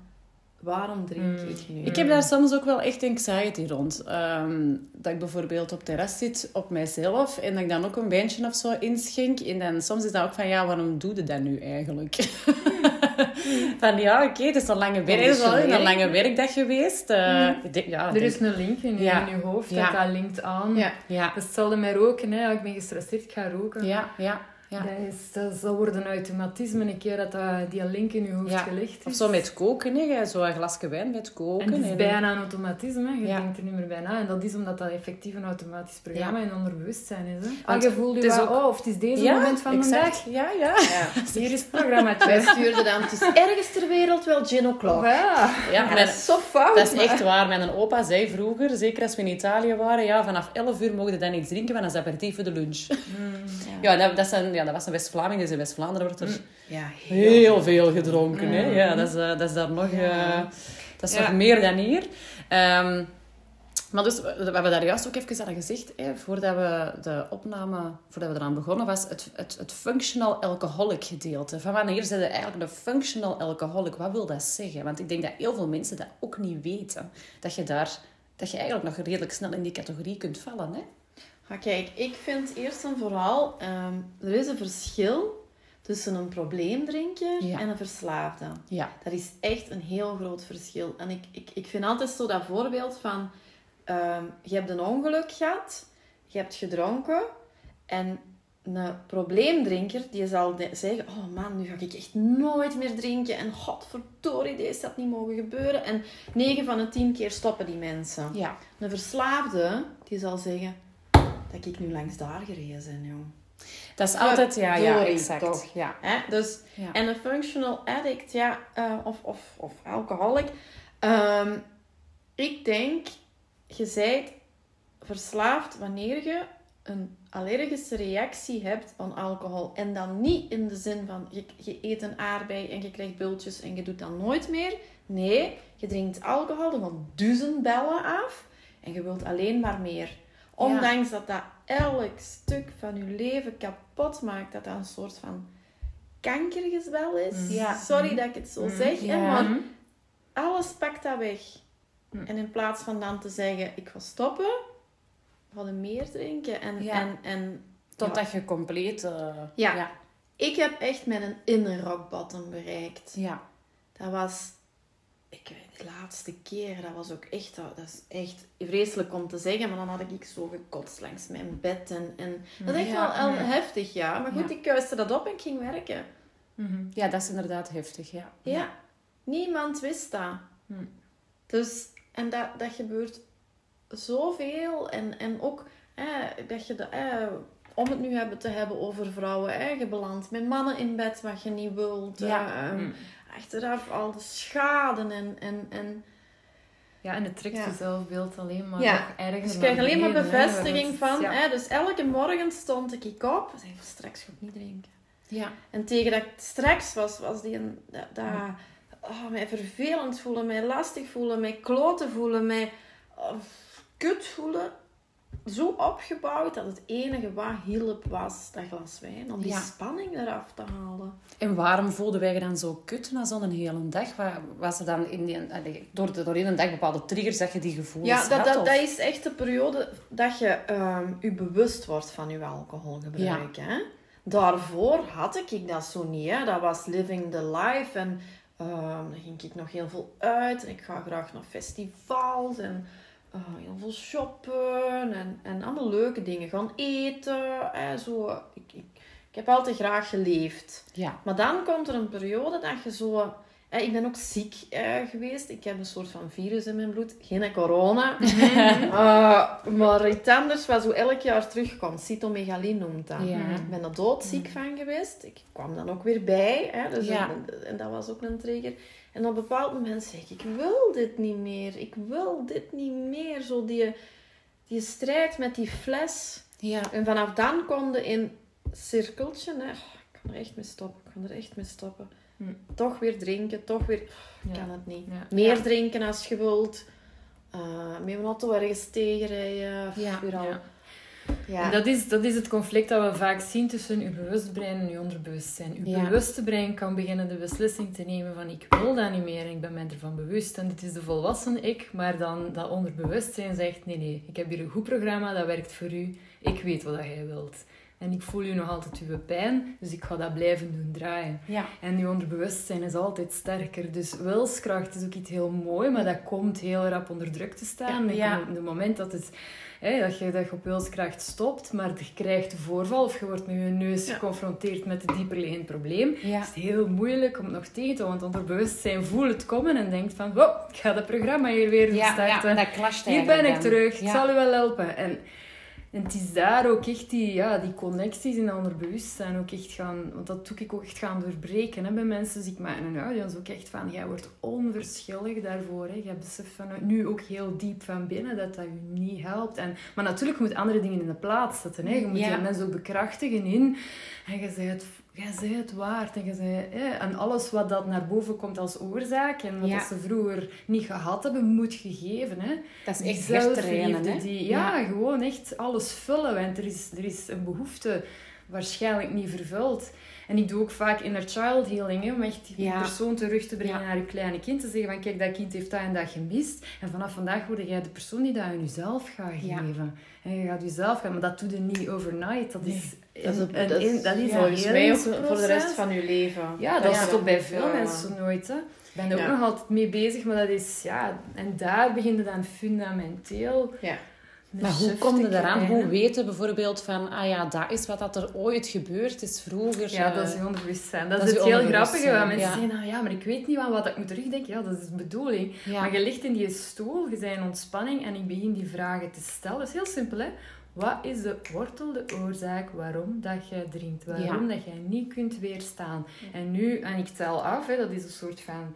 waarom drink ik nu? Ik heb daar soms ook wel echt anxiety rond. Ehm, dat ik bijvoorbeeld op terras zit op mijzelf en dat ik dan ook een wijntje of zo inschenk. En dan soms is dat ook van, ja, waarom doe je dat nu eigenlijk? van, ja, oké, het is een lange, werk, is wel een lange werkdag geweest. Uh, ik denk, ja, er is een link in, ja. in je hoofd dat dat linkt aan. Ja. Ja. Hetzelfde met roken. Hè. Ik ben gestresseerd, ik ga roken. Ja, ja. Ja. Dat, is, dat, dat wordt een automatisme een keer dat, dat die link in je hoofd gelegd is. Of zo met koken, hè. zo een glasje wijn met koken. En het is bijna een automatisme, je denkt er niet meer bij na. En dat is omdat dat effectief een automatisch programma in onderbewustzijn is. Hè. Want je voelt je ook... oh, of het is deze moment van de dag. Ja, ja. Hier is het programma. Wij stuurden dan, het is ergens ter wereld wel gin o'clock. Ja, ja dat is zo fout. Dat is echt waar. Mijn opa zei vroeger, zeker als we in Italië waren, ja, vanaf 11 uur mogen je dan iets drinken, want dan is aperitief voor de lunch. Mm, ja, dat, dat zijn ja, dat was een West-Vlaming, dus in West-Vlaanderen wordt er mm. ja, heel, veel gedronken. Hè? Ja, dat, is, uh, dat is daar nog, uh, dat is nog meer dan hier. Um, maar dus, we hebben daar juist ook even aan gezegd, hè, voordat we de opname, voordat we eraan begonnen, was het, het, het functional alcoholic gedeelte. Van wanneer zijn er eigenlijk de functional alcoholic? Wat wil dat zeggen? Want ik denk dat heel veel mensen dat ook niet weten. Dat je daar, dat je eigenlijk nog redelijk snel in die categorie kunt vallen. Hè? Maar kijk, ik vind eerst en vooral, um, er is een verschil tussen een probleemdrinker en een verslaafde. Ja. Dat is echt een heel groot verschil. En ik, ik, ik vind altijd zo dat voorbeeld van, um, je hebt een ongeluk gehad, je hebt gedronken en een probleemdrinker die zal zeggen, oh man, nu ga ik echt nooit meer drinken en godverdorie, deze had niet mogen gebeuren. En 9 van de 10 keer stoppen die mensen. Ja. Een verslaafde, die zal zeggen, dat ik nu langs daar gereden ben, jong. Dat is altijd, ja, ja, exact. Toch? Ja. Hè? Dus, En een functional addict, ja, uh, of, of, of alcoholic. Um, ik denk, je bent verslaafd wanneer je een allergische reactie hebt aan alcohol. En dan niet in de zin van, je, je eet een aardbei en je krijgt bultjes en je doet dat nooit meer. Nee, je drinkt alcohol, dan duizend bellen af en je wilt alleen maar meer. Ondanks dat dat elk stuk van je leven kapot maakt. Dat dat een soort van kankergezwel is. Mm. Ja. Sorry dat ik het zo mm. zeg. Maar alles pakt dat weg. Mm. En in plaats van dan te zeggen, ik ga stoppen, ga je meer drinken. En, en, en, Totdat je compleet... Uh, ja. Ik heb echt mijn inner rock bottom bereikt. Ja. Dat was ik weet, de laatste keer, dat was ook echt, dat is echt vreselijk om te zeggen, maar dan had ik zo gekotst langs mijn bed. En, en dat is echt wel ja. heftig, ja. Maar goed, ik kuiste dat op en ik ging werken. Mhm. Ja, dat is inderdaad heftig, ja. Ja, niemand wist dat. Hm. Dus, en dat, dat gebeurt zoveel. En, en ook dat je de, om het nu hebben te hebben over vrouwen, eigen beland met mannen in bed wat je niet wilt. Ja. Uh, achteraf al de schade en... en, en ja, en het trekt ja. je zelfbeeld alleen maar ja. erger Dus ik krijg alleen maar bevestiging van. Hè, dus elke morgen stond ik op en zei van straks ga ik niet drinken. Ja. En tegen dat ik straks was, was die een, dat, dat oh, mij vervelend voelen, mij lastig voelen, mij kloten voelen, mij oh, kut voelen zo opgebouwd dat het enige wat hielp was dat glas wijn. Om die spanning eraf te halen. En waarom voelden wij je dan zo kut na zo'n hele dag? Was er dan in die, door, de, door een dag bepaalde triggers dat je die gevoelens ja, dat, Dat, dat is echt de periode dat je um, je bewust wordt van je alcoholgebruik. Ja. Hè? Daarvoor had ik dat zo niet. Hè? Dat was living the life. En um, dan ging ik nog heel veel uit. En ik ga graag naar festivals. En uh, heel veel shoppen en, en allemaal leuke dingen. Gaan eten. Eh, zo. Ik, ik, ik heb altijd graag geleefd. Ja. Maar dan komt er een periode dat je zo... Eh, ik ben ook ziek eh, geweest. Ik heb een soort van virus in mijn bloed. Geen corona. uh, maar iets anders wat zo elk jaar terugkomt. Cytomegalie noemt dat. Ja. Ik ben er doodziek mm. van geweest. Ik kwam dan ook weer bij. Hè, dus ja. en, en, dat was ook een trigger. En op een bepaald moment zeg ik, ik wil dit niet meer. Ik wil dit niet meer. Zo die, die strijd met die fles. Ja. En vanaf dan je in cirkeltje, hè, ik kan er echt mee stoppen. Ik kan er echt mee stoppen. Hm. Toch weer drinken, toch weer... Ik kan het niet. Meer drinken als je wilt. Uh, met een auto ergens tegenrijden. Ja. Weer al Ja. En dat is, dat is het conflict dat we vaak zien tussen uw bewustbrein en uw onderbewustzijn. Uw ja. bewuste brein kan beginnen de beslissing te nemen van ik wil dat niet meer en ik ben mij ervan bewust en dit is de volwassen ik. Maar dan dat onderbewustzijn zegt nee, nee, ik heb hier een goed programma, dat werkt voor u. Ik weet wat jij wilt. En ik voel u nog altijd uw pijn, dus ik ga dat blijven doen draaien. Ja. En uw onderbewustzijn is altijd sterker. Dus wilskracht is ook iets heel mooi, maar dat komt heel rap onder druk te staan. Ja. Op het moment dat, het, hè, dat, je, dat je op wilskracht stopt, maar je krijgt voorval of je wordt met je neus geconfronteerd met het dieperliggend probleem, is het heel moeilijk om het nog tegen te houden. Want onderbewustzijn voelt het komen en denkt van, oh, ik ga dat programma hier weer starten. Ja, dat clasht Hier ben ik terug, het zal u wel helpen. En en het is daar ook echt die, ja, die connecties in ander bewustzijn ook echt gaan... Want dat doe ik ook echt gaan doorbreken hè, bij mensen. zie ik maar in een audience ook echt van... Jij wordt onverschillig daarvoor. Hè. Jij beseft van, nu ook heel diep van binnen dat dat je niet helpt. En, maar natuurlijk moet andere dingen in de plaats zetten. Hè. Je moet ja. die mensen ook bekrachtigen in... En je zegt jij zei het waard. En, zei, hè, en alles wat dat naar boven komt als oorzaak en wat ze vroeger niet gehad hebben, moet gegeven. Hè. Dat is echt. Hè? Die, ja, ja, gewoon echt alles vullen. Want er is, er is een behoefte waarschijnlijk niet vervuld. En ik doe ook vaak inner child healing, hè, om echt die persoon terug te brengen naar je kleine kind. Te zeggen van, kijk, dat kind heeft dat en dat gemist. En vanaf vandaag word jij de persoon die dat aan jezelf gaat geven. En je gaat jezelf gaan, maar dat doe je niet overnight. Dat is, dat is, een, dat is, dat is volgens mij voor de rest van je leven. Ja, dat stopt bij veel mensen nooit. Hè. Ik ben er ook nog altijd mee bezig, maar dat is, ja... En daar begint het dan fundamenteel... Ja maar hoe kom je eraan? Hoe weten bijvoorbeeld van, ah ja, dat is wat dat er ooit gebeurd is vroeger? Ja, dat is je onderbewustzijn. Dat, dat is het heel grappige. Want mensen zeggen, nou ja, maar ik weet niet van wat ik moet terugdenken. Ja, dat is de bedoeling. Maar je ligt in die stoel, je bent in ontspanning en ik begin die vragen te stellen. Dat is heel simpel, hè. Wat is de wortel, de oorzaak waarom dat jij drinkt? Waarom dat jij niet kunt weerstaan? En nu, en ik tel af, hè, dat is een soort van...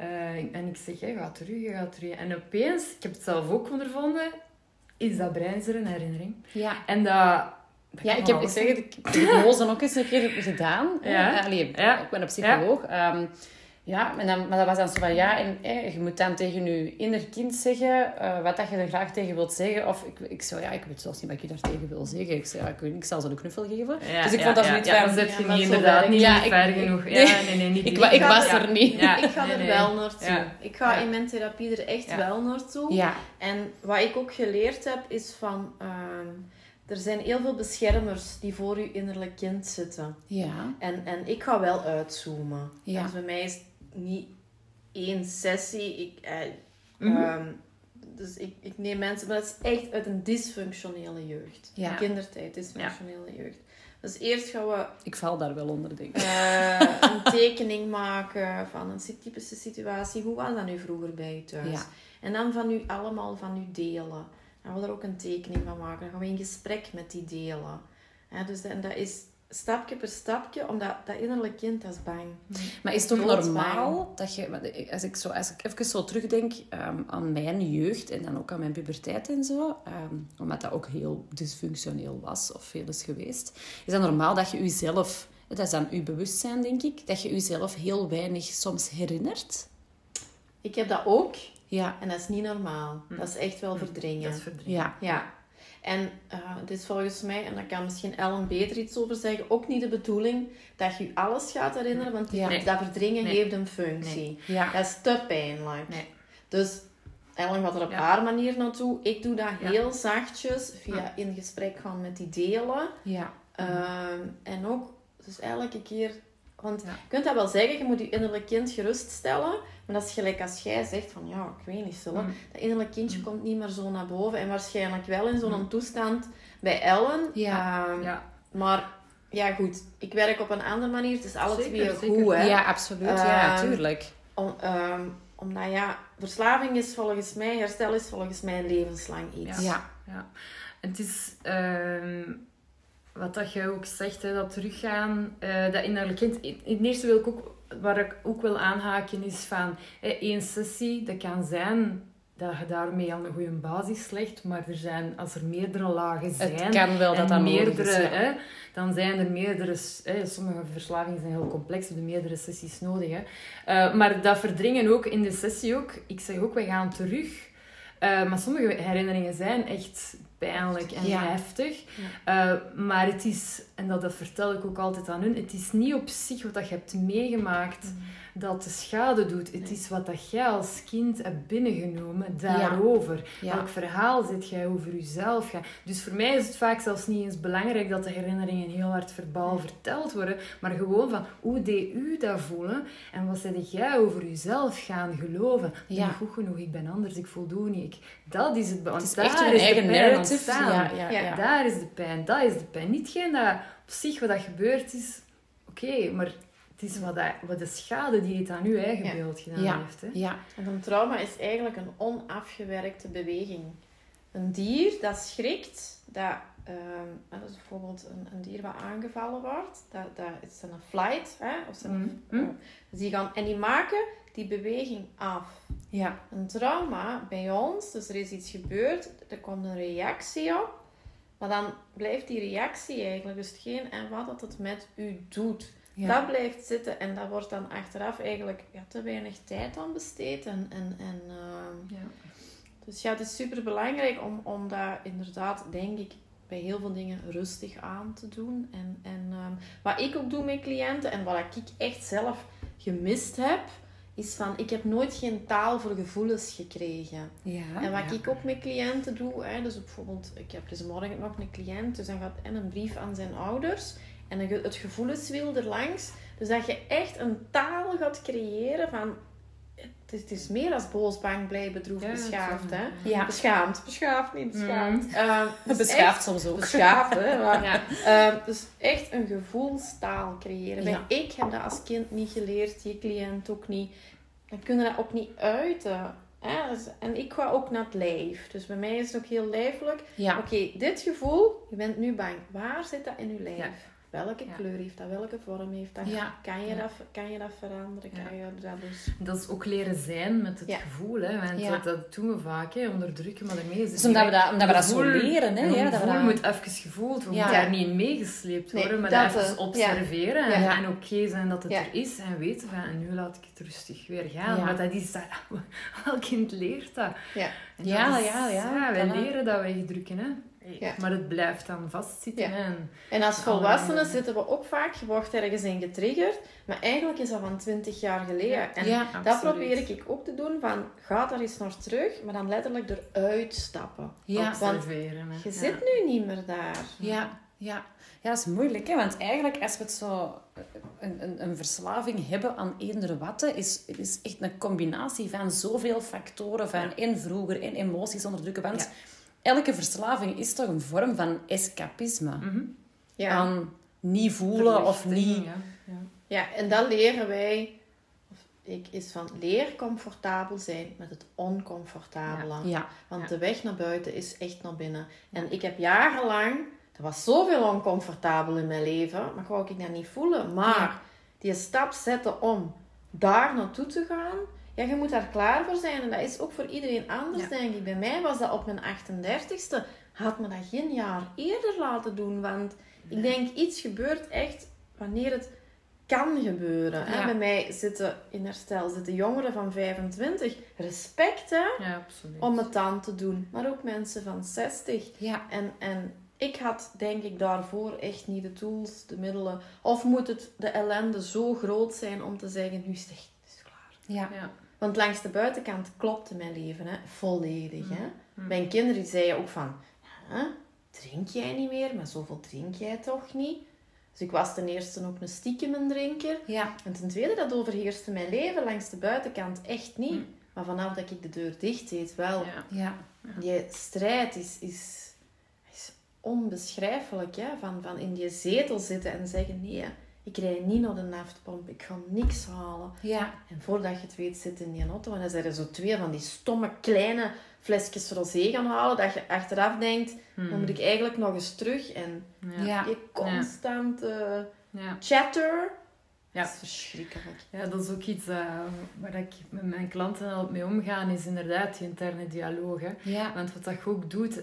Uh, en ik zeg, hè, ga terug, ga terug. En opeens, ik heb het zelf ook ondervonden, is dat brein een herinnering. Ja. En dat... ja, ik heb, ik zeg het, ik heb ook eens een keer gedaan. Ja. Allee, ja. Ik ben een psycholoog. Ja. Um, ja, en dan, maar dat was dan zo van ja, en je moet dan tegen je inner kind zeggen uh, wat dat je er graag tegen wilt zeggen. Of ik, ik zei ja, ik weet zelfs niet wat je daar tegen wil zeggen. Ik zei ja, ik, ik zal ze een knuffel geven. Ja, dus ik vond dat ja, zoiets ja, van... zet je niet inderdaad niet ja, ver genoeg. Ja, nee, nee, niet. ik, ik was er niet. ik ga er wel naartoe. Ik ga in mijn therapie er echt wel naartoe. Ja. En wat ik ook geleerd heb, is van... Uh, er zijn heel veel beschermers die voor je innerlijk kind zitten. Ja. En, en ik ga wel uitzoomen. Ja. Dus bij mij is niet één sessie. Ik, eh, mhm. ehm, dus ik, ik neem mensen, maar dat is echt uit een dysfunctionele jeugd. Ja. Kindertijd, dysfunctionele jeugd. Dus eerst gaan we... Ik val daar wel onder, denk ik. Uh, een tekening maken van een typische situatie. Hoe was dat nu vroeger bij je thuis? Ja. En dan van u allemaal van u delen. Dan gaan we er ook een tekening van maken. Dan gaan we in gesprek met die delen. Ja, dus en dat is stapje per stapje, omdat dat innerlijk kind dat is bang. Maar is het toch normaal dat je, als ik, zo, als ik even zo terugdenk um, aan mijn jeugd en dan ook aan mijn puberteit en zo, um, omdat dat ook heel dysfunctioneel was of veel is geweest, is dat normaal dat je jezelf, dat is dan je bewustzijn denk ik, dat je jezelf heel weinig soms herinnert? Ik heb dat ook. Ja. En dat is niet normaal. Dat is echt wel verdringen. Dat is verdringen. Ja. ja. En uh, het is volgens mij, en daar kan misschien Ellen beter iets over zeggen, ook niet de bedoeling dat je alles gaat herinneren, want dat verdringen heeft een functie. Ja. Dat is te pijnlijk. Dus Ellen gaat er op haar manier naartoe. Ik doe dat heel zachtjes, via in gesprek gaan met die delen. Ja. Ehm, en ook, dus elke keer want je kunt dat wel zeggen, je moet je innerlijk kind geruststellen. Maar dat is gelijk als jij zegt van, ja, ik weet niet, zo. Mm. Dat innerlijk kindje mm. komt niet meer zo naar boven. En waarschijnlijk wel in zo'n mm. toestand bij Ellen. Ja. Ehm, ja. Maar ja, goed. Ik werk op een andere manier. Het is alles weer goed, hè. Ja, absoluut. ja, ehm, tuurlijk. Om, um, omdat, ja, verslaving is volgens mij, herstel is volgens mij levenslang iets. Ja. ja. Het is wat dat je ook zegt, hè, dat teruggaan, uh, dat innerlijk kind. In het eerste wil ik ook, waar ik ook wil aanhaken, is van hè, één sessie, dat kan zijn dat je daarmee al een goede basis legt, maar er zijn, als er meerdere lagen zijn, het kan wel dat dat meerdere, hè, dan zijn er meerdere, hè, sommige verslavingen zijn heel complex, de meerdere sessies nodig. Hè. Uh, maar dat verdringen ook in de sessie ook. Ik zeg ook, we gaan terug. Uh, maar sommige herinneringen zijn echt pijnlijk en heftig. Uh, maar het is, en dat, dat vertel ik ook altijd aan hun, het is niet op zich wat dat je hebt meegemaakt. Mm dat de schade doet. Het is wat dat jij als kind hebt binnengenomen daarover. Welk verhaal zit jij over jezelf? Dus voor mij is het vaak zelfs niet eens belangrijk dat de herinneringen heel hard verbaal verteld worden, maar gewoon van hoe deed u dat voelen en wat zit jij over jezelf gaan geloven? Ben goed genoeg, ik ben anders, ik voldoe niet. Ik, dat is het. Het is daar echt is eigen narrative. Ja, ja, Daar is de pijn, dat is de pijn. Niet geen dat op zich wat dat gebeurd is, oké, maar het is wat, dat, wat de schade die het aan uw eigen beeld gedaan heeft. Hè? Ja. En een trauma is eigenlijk een onafgewerkte beweging. Een dier dat schrikt, dat, ehm, dat is bijvoorbeeld een, een, dier wat aangevallen wordt, dat, dat is een flight, hè, of zijn, mm. dus die gaan, en die maken die beweging af. Ja. Een trauma bij ons, dus er is iets gebeurd, er komt een reactie op, maar dan blijft die reactie eigenlijk dus hetgeen en wat dat het met u doet. Dat blijft zitten en daar wordt dan achteraf eigenlijk ja, te weinig tijd aan besteed. En, en, en, ehm, ja. Dus ja, het is super belangrijk om, om dat inderdaad, denk ik, bij heel veel dingen rustig aan te doen. En, en ehm, wat ik ook doe met cliënten en wat ik echt zelf gemist heb, is van ik heb nooit geen taal voor gevoelens gekregen. Ja, en wat ik ook met cliënten doe, hè, dus bijvoorbeeld, ik heb dus morgen nog een cliënt, dus dan gaat en een brief aan zijn ouders. En het gevoelenswiel erlangs. Dus dat je echt een taal gaat creëren van... Het is, het is meer als boos, bang, blij, bedroefd, beschaafd. Hè? Ja. Beschaamd. Beschaafd, niet beschaamd. Mm. Uh, beschaafd soms ook. Beschaafd, hè. Maar, ja. uh, dus echt een gevoelstaal creëren. Ja. Ik heb dat als kind niet geleerd, je cliënt ook niet. Dan kunnen dat ook niet uiten. Hè? Dus, en ik ga ook naar het lijf. Dus bij mij is het ook heel lijfelijk. Oké, dit gevoel, je bent nu bang. Waar zit dat in je lijf? Welke kleur heeft dat, welke vorm heeft dat, kan, je dat kan je dat veranderen, kan je dat dus... Dat is ook leren zijn met het gevoel, hè, want dat, dat, doen we vaak, hè, onderdrukken, maar daarmee is dus omdat we dat, omdat we dat zo leren, hè. Ja, dat gevoel moet even gevoeld worden, moet daar niet in meegesleept worden, maar dat even observeren en, en oké zijn dat het er is en weten van, en nu laat ik het rustig weer gaan, maar dat is dat, elk kind leert dat. Ja, ja, ja, ja, wij leren dat wegdrukken, hè. Ja. Maar het blijft dan vastzitten. En, en als volwassenen zitten we ook vaak, je wordt ergens in getriggerd, maar eigenlijk is dat van 20 jaar geleden. En dat probeer ik ook te doen, van ga daar eens naar terug, maar dan letterlijk eruit stappen. Ja. Observeren. je zit nu niet meer daar. Ja, ja. Ja, dat is moeilijk, hè? want eigenlijk als we het zo een, een, een verslaving hebben aan eender wat, is, is echt een combinatie van zoveel factoren, van en vroeger en emoties onderdrukken. Want elke verslaving is toch een vorm van escapisme. Mm ja. Aan niet voelen of niet... Ja. ja. Ja. en dat leren wij... Ik is van leer comfortabel zijn met het oncomfortabele. Ja. Want de weg naar buiten is echt naar binnen. En ik heb jarenlang... Er was zoveel oncomfortabel in mijn leven, maar wou ik dat niet voelen. Maar die stap zetten om daar naartoe te gaan ja, je moet daar klaar voor zijn. En dat is ook voor iedereen anders, denk ik. Bij mij was dat op mijn 38ste. Had me dat geen jaar eerder laten doen. Want ik denk, iets gebeurt echt wanneer het kan gebeuren. Bij mij zitten in herstel zitten jongeren van 25. Respect hè? Ja, om het dan te doen. Maar ook mensen van 60. Ja. En, en ik had denk ik daarvoor echt niet de tools, de middelen. Of moet het de ellende zo groot zijn om te zeggen, nu is het echt is klaar. Ja. Want langs de buitenkant klopte mijn leven hè, volledig. Hè. Mm. Mijn kinderen zeiden ook van... Drink jij niet meer? Maar zoveel drink jij toch niet? Dus ik was ten eerste ook een stiekem een drinker. Ja. En ten tweede, dat overheerste mijn leven langs de buitenkant echt niet. Mm. Maar vanaf dat ik de deur dicht deed, wel. Ja. ja. Die strijd is, is, is onbeschrijfelijk. Hè? Van, van in die zetel zitten en zeggen... Nee, ik rij niet naar de naftpomp, ik ga niks halen. Ja. En voordat je het weet, zit in die auto en dan zijn er zo twee van die stomme kleine flesjes rosé gaan halen, dat je achteraf denkt, dan hmm. moet ik eigenlijk nog eens terug. En ja. je constant ja. chatter. Ja. Dat is verschrikkelijk. Ja, dat is ook iets uh, waar ik met mijn klanten al mee omga, is inderdaad die interne dialoog. Hè? Ja. Want wat dat ook doet,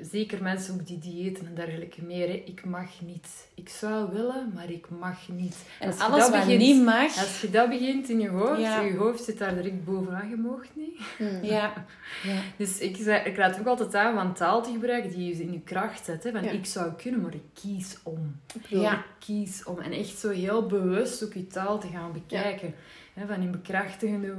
zeker mensen ook die diëten en dergelijke meer. Hè. Ik mag niet. Ik zou willen, maar ik mag niet. En als alles wat begint, niet mag... Als je dat begint in je hoofd, je hoofd zit daar direct bovenaan, je mag niet. Hmm. Ja. ja. Dus ik, ik raad ook altijd aan van taal te gebruiken die je in je kracht zet. Hè. Van ik zou kunnen, maar ik kies om. Ja. Ik kies om. En echt zo heel bewust ook je taal te gaan bekijken. Hè, van in bekrachtigende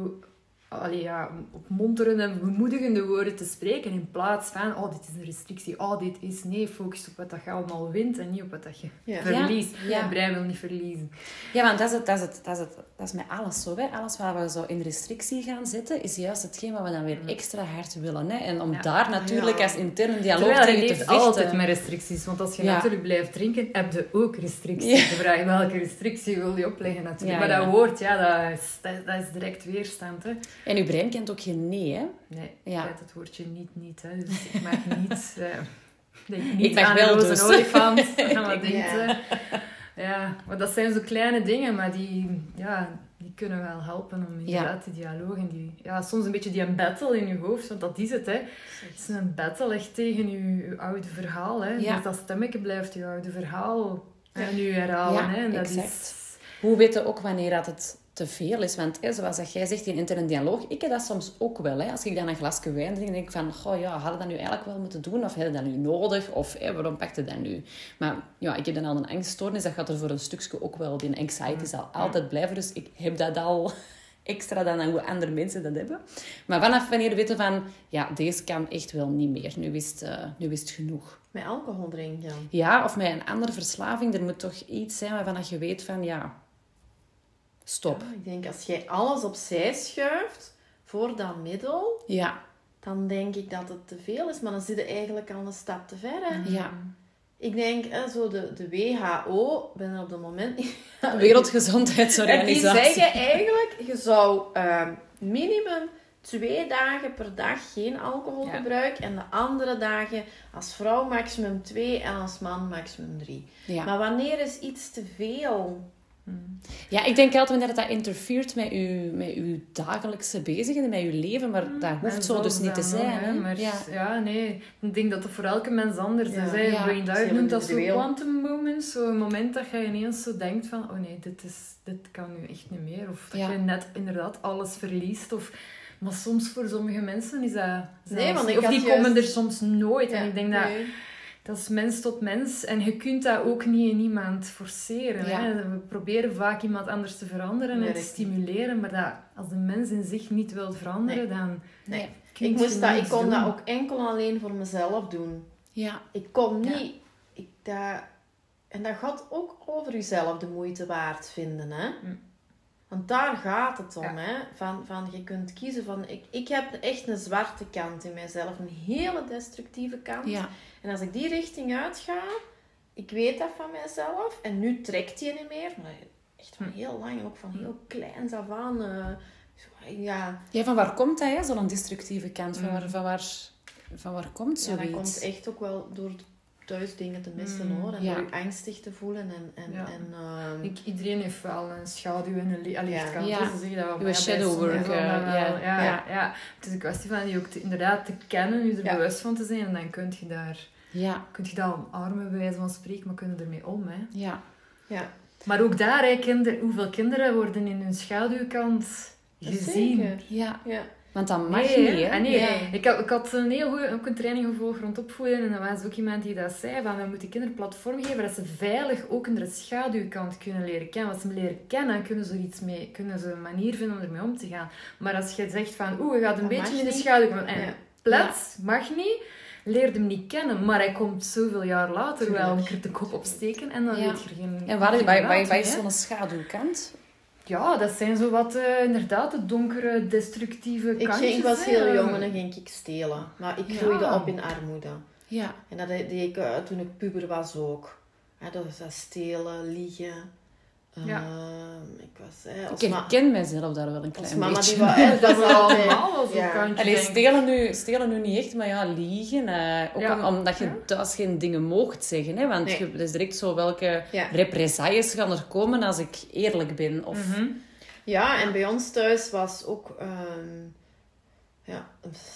allee, ja, opmonterende en bemoedigende woorden te spreken. In plaats van, oh, dit is een restrictie, oh, dit is... Nee, focus op wat dat je allemaal wint en niet op wat dat je verliest. Ja. Je brein wil niet verliezen. Ja, want dat is, het, dat, is het, dat, is het, dat is met alles zo. Hè. Alles waar we zo in restrictie gaan zetten, is juist hetgeen wat we dan weer extra hard willen. Hè. En om daar natuurlijk als interne dialoog Terwijl tegen te vechten... altijd met restricties. Want als je natuurlijk blijft drinken, heb je ook restricties. De vraag welke restrictie wil je opleggen natuurlijk. maar dat woord, ja, dat is, dat, is direct weerstand. Hè. En uw brein kent ook geen nee, hè? Nee, ja. het woordje niet, niet. Hè. Dus ik mag niet... Uh, denk niet ik mag wel dus. een olifant. wat ja. Ja, maar dat zijn zo kleine dingen, maar die, ja, die kunnen wel helpen om inderdaad die dialoog en die... Ja, soms een beetje die een battle in je hoofd, want dat is het, hè. Het is een battle echt tegen je, je oude verhaal, hè. Ja. Dus dat stemmetje blijft je oude verhaal en nu herhalen, hè. En dat exact. is... Hoe weten ook wanneer dat het te veel is. Want hè, zoals dat jij zegt, in interne dialoog, ik heb dat soms ook wel. Hè. Als ik dan een glasje wijn drink, denk ik van, goh, ja, hadden dat nu eigenlijk wel moeten doen? Of hadden dat nu nodig? Of hè, waarom pakte dat nu? Maar ja, ik heb dan al een angststoornis. Dat gaat er voor een stukje ook wel. Die anxiety zal altijd blijven. Dus ik heb dat al extra dan hoe andere mensen dat hebben. Maar vanaf wanneer we weten van, ja, deze kan echt wel niet meer. Nu is het, uh, nu is het genoeg. Met alcohol drinken? Ja, of met een andere verslaving. Er moet toch iets zijn waarvan je weet van, ja Stop. ik denk als jij alles opzij schuift voor dat middel, ja. dan denk ik dat het te veel is. Maar dan zit je eigenlijk al een stap te ver. Hè? Ja. Ik denk, hè, zo de, de WHO, ben er op het moment niet... Wereldgezondheidsorganisatie. En die zeggen eigenlijk, je zou uh, minimum twee dagen per dag geen alcohol gebruiken. En de andere dagen als vrouw maximum twee en als man maximum drie. Ja. Maar wanneer is iets te veel? Ja, ik denk altijd wanneer dat interfereert met je, met uw dagelijkse bezigheden, met je leven, maar dat hoeft zo dus niet te zijn. hè? Maar, ja. ja. nee. Ik denk dat het voor elke mens anders is. Hè? Ja, Brain Dive noemt dat zo quantum moments. Zo'n moment dat je ineens zo denkt van, oh nee, dit, is, dit kan nu echt niet meer. Of dat je net inderdaad alles verliest. Of... Maar soms voor sommige mensen is dat... Nee, want ik of die komen er soms nooit. en ik denk dat dat is mens tot mens. En je kunt dat ook niet in iemand forceren. Hè? We proberen vaak iemand anders te veranderen en te stimuleren. Maar dat, als de mens in zich niet wil veranderen, dan... Nee. Ik, moest dat, ik kon dat ook enkel alleen voor mezelf doen. Ja. Ik kon niet... Ik, dat, en dat gaat ook over jezelf de moeite waard vinden. Hè? Mm. Want daar gaat het om. Hè? Van, van, je kunt kiezen van... Ik, ik heb echt een zwarte kant in mijzelf. Een hele destructieve kant. Ja. En als ik die richting uitga... Ik weet dat van mijzelf. En nu trekt die niet meer. Maar echt van hm. heel lang. Ook van heel kleins af aan. Uh, ja. ja, van waar komt dat? Zo'n destructieve kant. Van, hm. waar, van, waar, van waar komt zoiets? Ja, dat komt echt ook wel door thuis dingen te missen mm, hoor. En ja. je angstig te voelen. En, en, en, uh... Ik, iedereen heeft wel een schaduw en een Allee, ja. zeggen dat we shadow work. ja. Ja, ja. Het is een kwestie van die ook te, inderdaad te kennen, je er bewust van te zijn. En dan kun je daar... Ja. Kun je dat omarmen, bij wijze van spreken, maar kunnen ermee om. Hè. Ja. ja. Maar ook daar, hè, kinder, hoeveel kinderen worden in hun schaduwkant gezien. Zeker. Ja. ja. Want dat mag niet, hè? Ah, nee. Ik, had, ik had een heel goede ook een training gevolgd rond opvoeden. En er was ook iemand die dat zei. Van, we moeten kinderen een platform geven dat ze veilig ook de schaduwkant kunnen leren kennen. Als ze hem leren kennen, kunnen ze, iets mee, kunnen ze een manier vinden om ermee om te gaan. Maar als je zegt van, oeh, je gaat een beetje in de schaduw. En ja. mag niet. Leer hem niet kennen, maar hij komt zoveel jaar later wel een keer de kop opsteken en dan weet je er geen... En waar, waar, waar, waar is zo'n schaduwkant? Ja, dat zijn zo wat, uh, inderdaad, de donkere, destructieve kantjes. Ik, ging, was heel jong en dan ging ik stelen. Maar ik groeide op in armoede. Ja. En dat deed ik uh, toen ik puber was ook. Ja, dat was dat stelen, liegen. Ja. Uh, ik was, eh, ik herken mijzelf daar wel een klein mama beetje. Die was, dat was allemaal zo ja. Allee, stelen, nu, stelen nu niet echt, maar ja, liegen. Uh, ook ja. om, omdat je thuis geen dingen moogt zeggen. Hè? Want nee. je, is direct zo welke ja. represailles gaan er komen als ik eerlijk ben. Of... Mm -hmm. Ja, en bij ons thuis was ook... Um, Ja,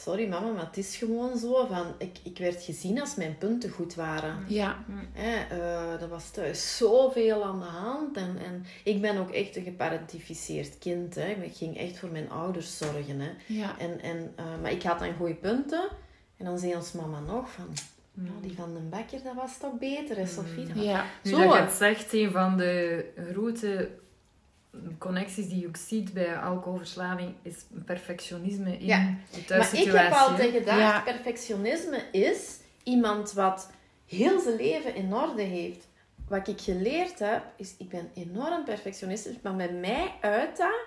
sorry mama, maar het is gewoon zo van... Ik, ik werd gezien als mijn punten goed waren. Ja. Hè, eh, er was thuis zoveel aan de hand. En, en ik ben ook echt een geparentificeerd kind. Hè. Ik ging echt voor mijn ouders zorgen. Hè. Ja. En, en, eh, maar ik had dan goede punten. En dan zei ons mama nog van... "Nou, die van den Bekker, dat was toch beter, hè, Sophie? Was- Ja. Nu Zo, dat je hè. het zegt, een van de grote connecties die je ook ziet bij alcoholverslaving is perfectionisme in Ja. de Maar ik thuissituatie. heb altijd gedacht, Ja. perfectionisme is iemand wat heel zijn leven in orde heeft. Wat ik geleerd heb, is ik ben enorm perfectionistisch, maar bij mij uit dat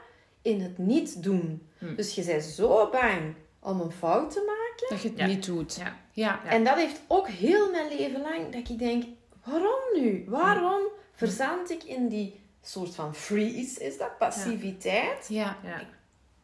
in het niet doen. Hm. Dus je bent zo bang om een fout te maken. Dat je het Ja. niet doet. Ja. Ja. En dat heeft ook heel mijn leven lang dat ik denk, waarom nu? Waarom verzand ik in die soort van freeze, is dat, passiviteit? Ja. Ja.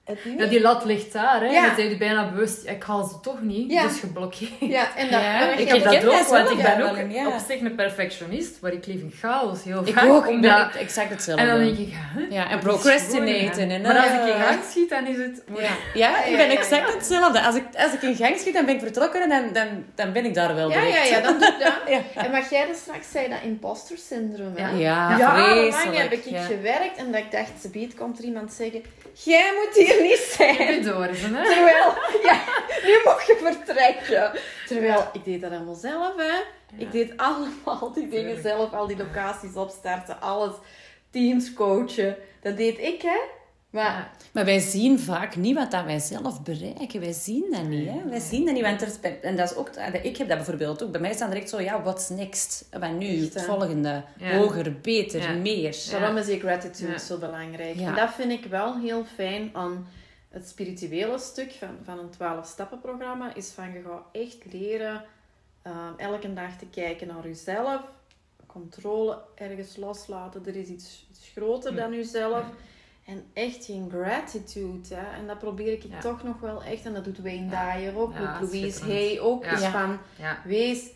Het niet. Ja, die lat ligt daar, hè. Ja. Je bent je bijna bewust, ik haal ze toch niet, Ja. dus geblokkeerd. Ja, en dat, Ja, Ik heb dat ken dat ook, want ik ben ook ja. op zich een perfectionist, maar ik leef in chaos heel Ik vaak. ook. Ik ben omdat- exact hetzelfde. En dan denk ik, huh? Ja, en procrastinaten. En, ja. Maar als ik in gang schiet, dan is het... Ja, ja ik ja, ben ja, exact ja. hetzelfde. Als ik, als ik in gang schiet, dan ben ik vertrokken en dan, dan, dan ben ik daar wel Ja, direct. ja, ja, dan doe ik dat. Ja. En wat jij er straks zei, dat imposter syndroom. Hè? Ja. Ja, vreselijk. heb ik ja. gewerkt en dat ik dacht, ze biedt, komt er iemand zeggen, jij moet hier niet zijn. Hè. Terwijl, ja, nu mag je vertrekken. Terwijl, ik deed dat allemaal zelf, hè. Ik deed allemaal die dingen Tuurlijk. zelf, al die locaties opstarten, alles. Teams coachen, dat deed ik, hè. Maar. Maar wij zien vaak niet wat dat wij zelf bereiken. Wij zien dat niet. Hè? Wij zien dat niet. Want er is bij- en dat is ook, ik heb dat bijvoorbeeld ook. Bij mij is dan direct zo, ja, what's next? Wat nu? Echt, Het volgende. Ja. Hoger, beter, Ja. meer. Daarom is die gratitude Ja. zo belangrijk. Ja. En dat vind ik wel heel fijn aan het spirituele stuk van, van een 12-stappen-programma. Is van, je gaat echt leren ehm, elke dag te kijken naar jezelf. Controle ergens loslaten. Er is iets, iets groter dan jezelf. En echt geen gratitude. Hè? En dat probeer ik Ja. toch nog wel echt. En dat doet Wayne. Dyer ook. Doet Louise. Hay ook. Is Ja. van, wees